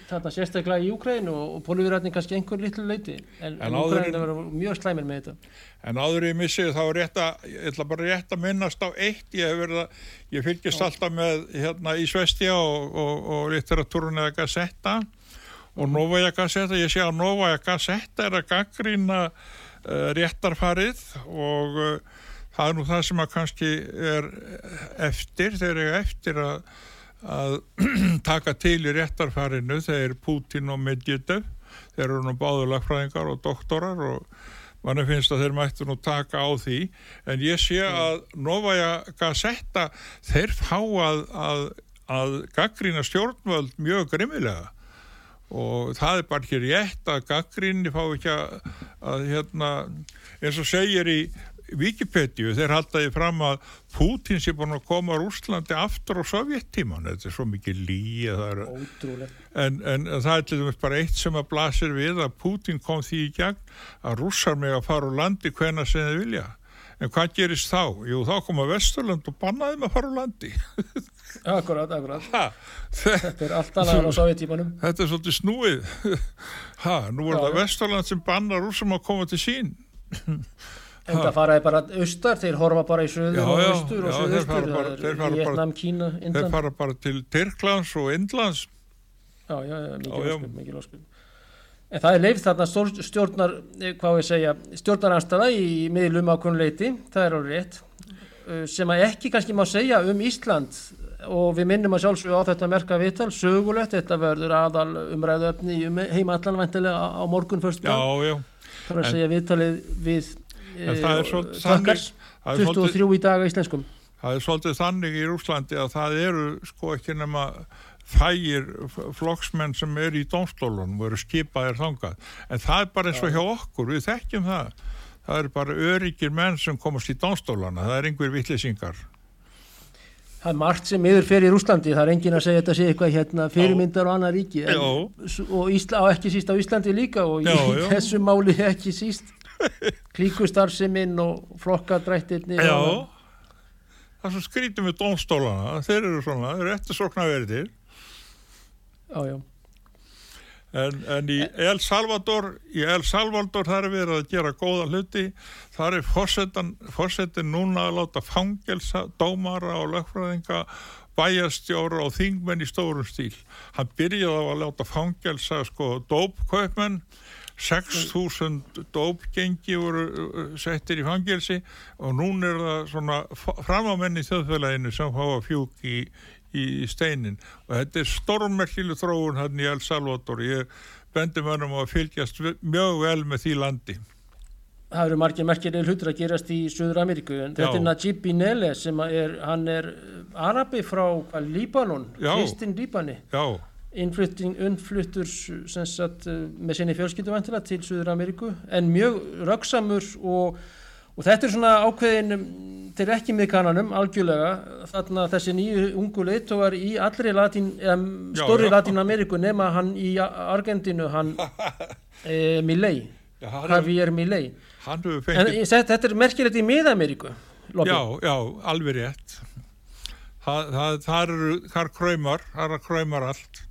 þarna sérstaklega í Úkræn og, og Pólvíðrætning kannski einhver litlu leiti en, en Úkræn er mjög slæmir með þetta. En áður ég missið þá er rétt að ég ætla bara rétt að minnast á eitt. Ég verið ég fylgist Já. alltaf með hérna í Svestja og, og, og litteratúrun eða Gazzetta og Novaja Gazzetta, ég sé að Novaja Gazzetta er að gaggrýna uh, réttarfarið og uh, það er nú það sem að kannski er eftir, þeir eru eftir að að taka til í réttarfarinu þeir Putin og Medvedev þeir eru nú báðulagfræðingar og doktorar og manni finnst að þeir mættu nú taka á því. En ég sé að Novaja Gazetta þeir fá að, að, að gaggrína stjórnvöld mjög grimmilega. Og það er bara ekki rétt að gaggríni fá ekki að, að hérna, eins og segir í Wikipedia, þeir haldaði fram að Putin sé búin að koma Úslandi aftur á sovjettíman, þetta er svo mikið lí en, en það er til dæmis bara eitt sem að blasir við að Putin kom því í gegn að rússar með að fara á landi hvena sem þið vilja. En hvað gerist þá? Jú, þá koma Vesturland og bannaði með að fara á landi. Akkurat, akkurat. Ha, Þetta er allt annað á sovjettímanum Þetta er svolítið snúið. Ha, Nú er það Vesturland sem bannar rússum að koma til sín En það faraði bara austar, þeir horfa bara í söður og austur og söðustur, Vietnam, Kína, Indland. Þeir fara bara til Tyrklands og Indlands. Já, já, já, mikið lóskuð. En það er leif þarna stjórnar, eh, hvað við segja, stjórnaranstæða í miðlum ákvönleiti, það er á rétt, eh, sem að ekki kannski má segja um Ísland og við minnum að sjálfsögja á þetta merka viðtal, sögulegt, þetta verður aðal umræðuöfni um heima allan vantilega á morgun fyrst. Já, já. Er að segja viðtalið við Takkars 23 í dag á íslenskum. Það er svolítið þannig í Rúslandi að það eru sko ekki nema fægir flokksmenn sem eru í dómstólunum og eru skipaðir þangað. En það er bara eins og hjá okkur, við þekkjum það. Það eru bara öryggir menn sem komast í dómstólana, það er einhver vittlisingar Það er margt sem yfir fer í Rúslandi, það er engin að segja þetta sé eitthvað hérna fyrirmyndar og annað ríki en, og Ísla, ekki síst á Íslandi líka og í já, já. þessu máli ekki síst klíkustarfseminn og flokkadrættirni Já, það sem skrítum við domstólana, þeir eru svona þeir eru eftir sokna verðir Já, já. En, en í El Salvador í El Salvador þar er við að gera góða hluti, þar er fórsetin núna að láta fangelsa, dómara og lögfræðinga bæjastjóra og þingmenn í stórum stíl. Hann byrjaði á að láta fangelsa sko dópkaupmenn 6.000 dópgengi voru uh, settir í fangelsi og nún er það svona framámenn í þjóðfélaginu sem hafa fjúk í, í steinin. Og þetta er stormerkilu þróun hann í El Salvador. Ég bendi mörgum að fylgjast mjög vel með því landi. Það eru margir merkirlega hlutur að gerast í Suður Ameríku en þetta er Najib Binele sem er, hann er arabi frá Líbanon, Kristin Líbani. Já innfluttur sagt, með sinni fjölskylduvantila til Suður Ameríku en mjög rauksamur og, og þetta er svona ákveðin til ekki með kananum algjörlega. Þarna þessi nýju ungu leittógar í allri latín, stóri Latín Ameríku nema hann í Argentínu hann e, Milley Javier Milley en þetta er merkilegt í Mið-Ameríku Já, já, alveg rétt. Það, það, þar kræmar, það er kræmar allt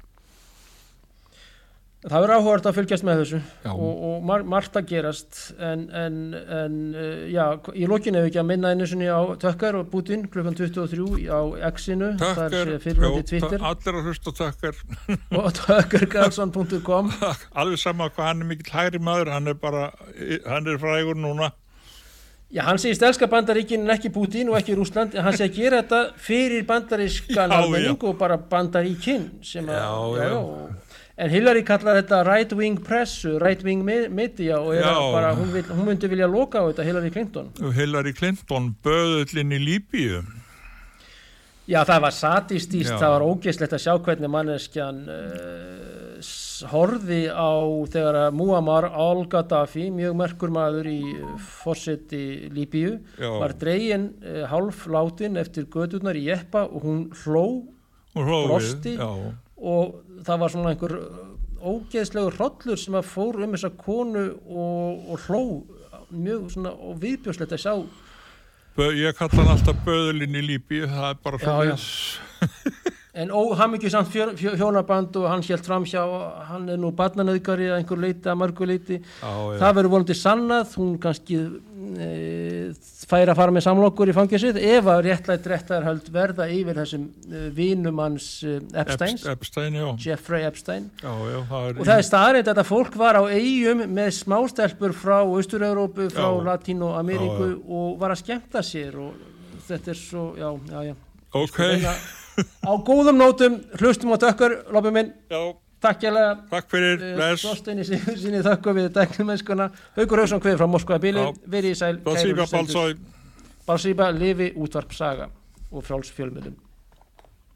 Það verður áhugart að fylgjast með þessu já. og, og mar margt að gerast. En, en, en uh, já, í lókinu hefur ekki að minna einu sinni á Tökkar og Bútin klukkan 23 á X-inu, það fyrirvændi Twitter. Allir að hlusta Tökkar og tökkargarðsson.com Alveg sama hvað hann er mikill hægri maður hann er bara, hann er frægur núna. Já, hann segist elska bandaríkinn en ekki Bútin og ekki Rúsland en hann segir að gera þetta fyrir bandarískan almenning og bara bandaríkinn sem að, já, já, já En Hillary kallar þetta right wing pressu, right wing media og bara, hún, vil, hún myndi vilja loka á þetta Hillary Clinton. Hillary Clinton böðullin í Líbíu. Já það var satistíst, það var ógeðslegt að sjá hvernig manneskjan uh, horfi á þegar Muammar al-Gaddafi, mjög merkur maður í fórseti Líbíu, Já. var dregin uh, hálf látin eftir gödurnar í jeppa og hún hló brosti. Já, og það var svona einhver ógeðslegur hrollur sem að fór um þessa konu og, og hló mjög svona og viðbjóðslegt að sjá. Bö, ég kalla hann alltaf böðulinn í Líbíu, það er bara fyrir en óhamingju samt fjör, fjör, hjónaband og hann hélt fram hjá hann er nú barnanauðgari að einhver leiti að mörgu leiti já. það verður volandi sannað. Hún kannski e, fær að fara með samlokur í fangisið ef að réttlætt réttar höld verða yfir þessum e, vinum hans e, Epsteins, Epst- Epstein. Jeffrey Epstein. Já, já, það og það er staðarind að fólk var á eigum með smástelpur frá Austur-Európu, frá. Latínu-Ameríku og var að skemmta sér og þetta er svo, já, já, já. Ok, á góðum nótum hlustum á tökkar, lopið minn. Já, takk hérlega. Takk fyrir, bless. Þorsteini sinni þökku við dæknumennskuna. Haukur Hauksson kveð frá Moskva bíli verið í sæl hlustendur. Balsoj. Balsíba, lifi útvarp saga og frjáls fjölmjölum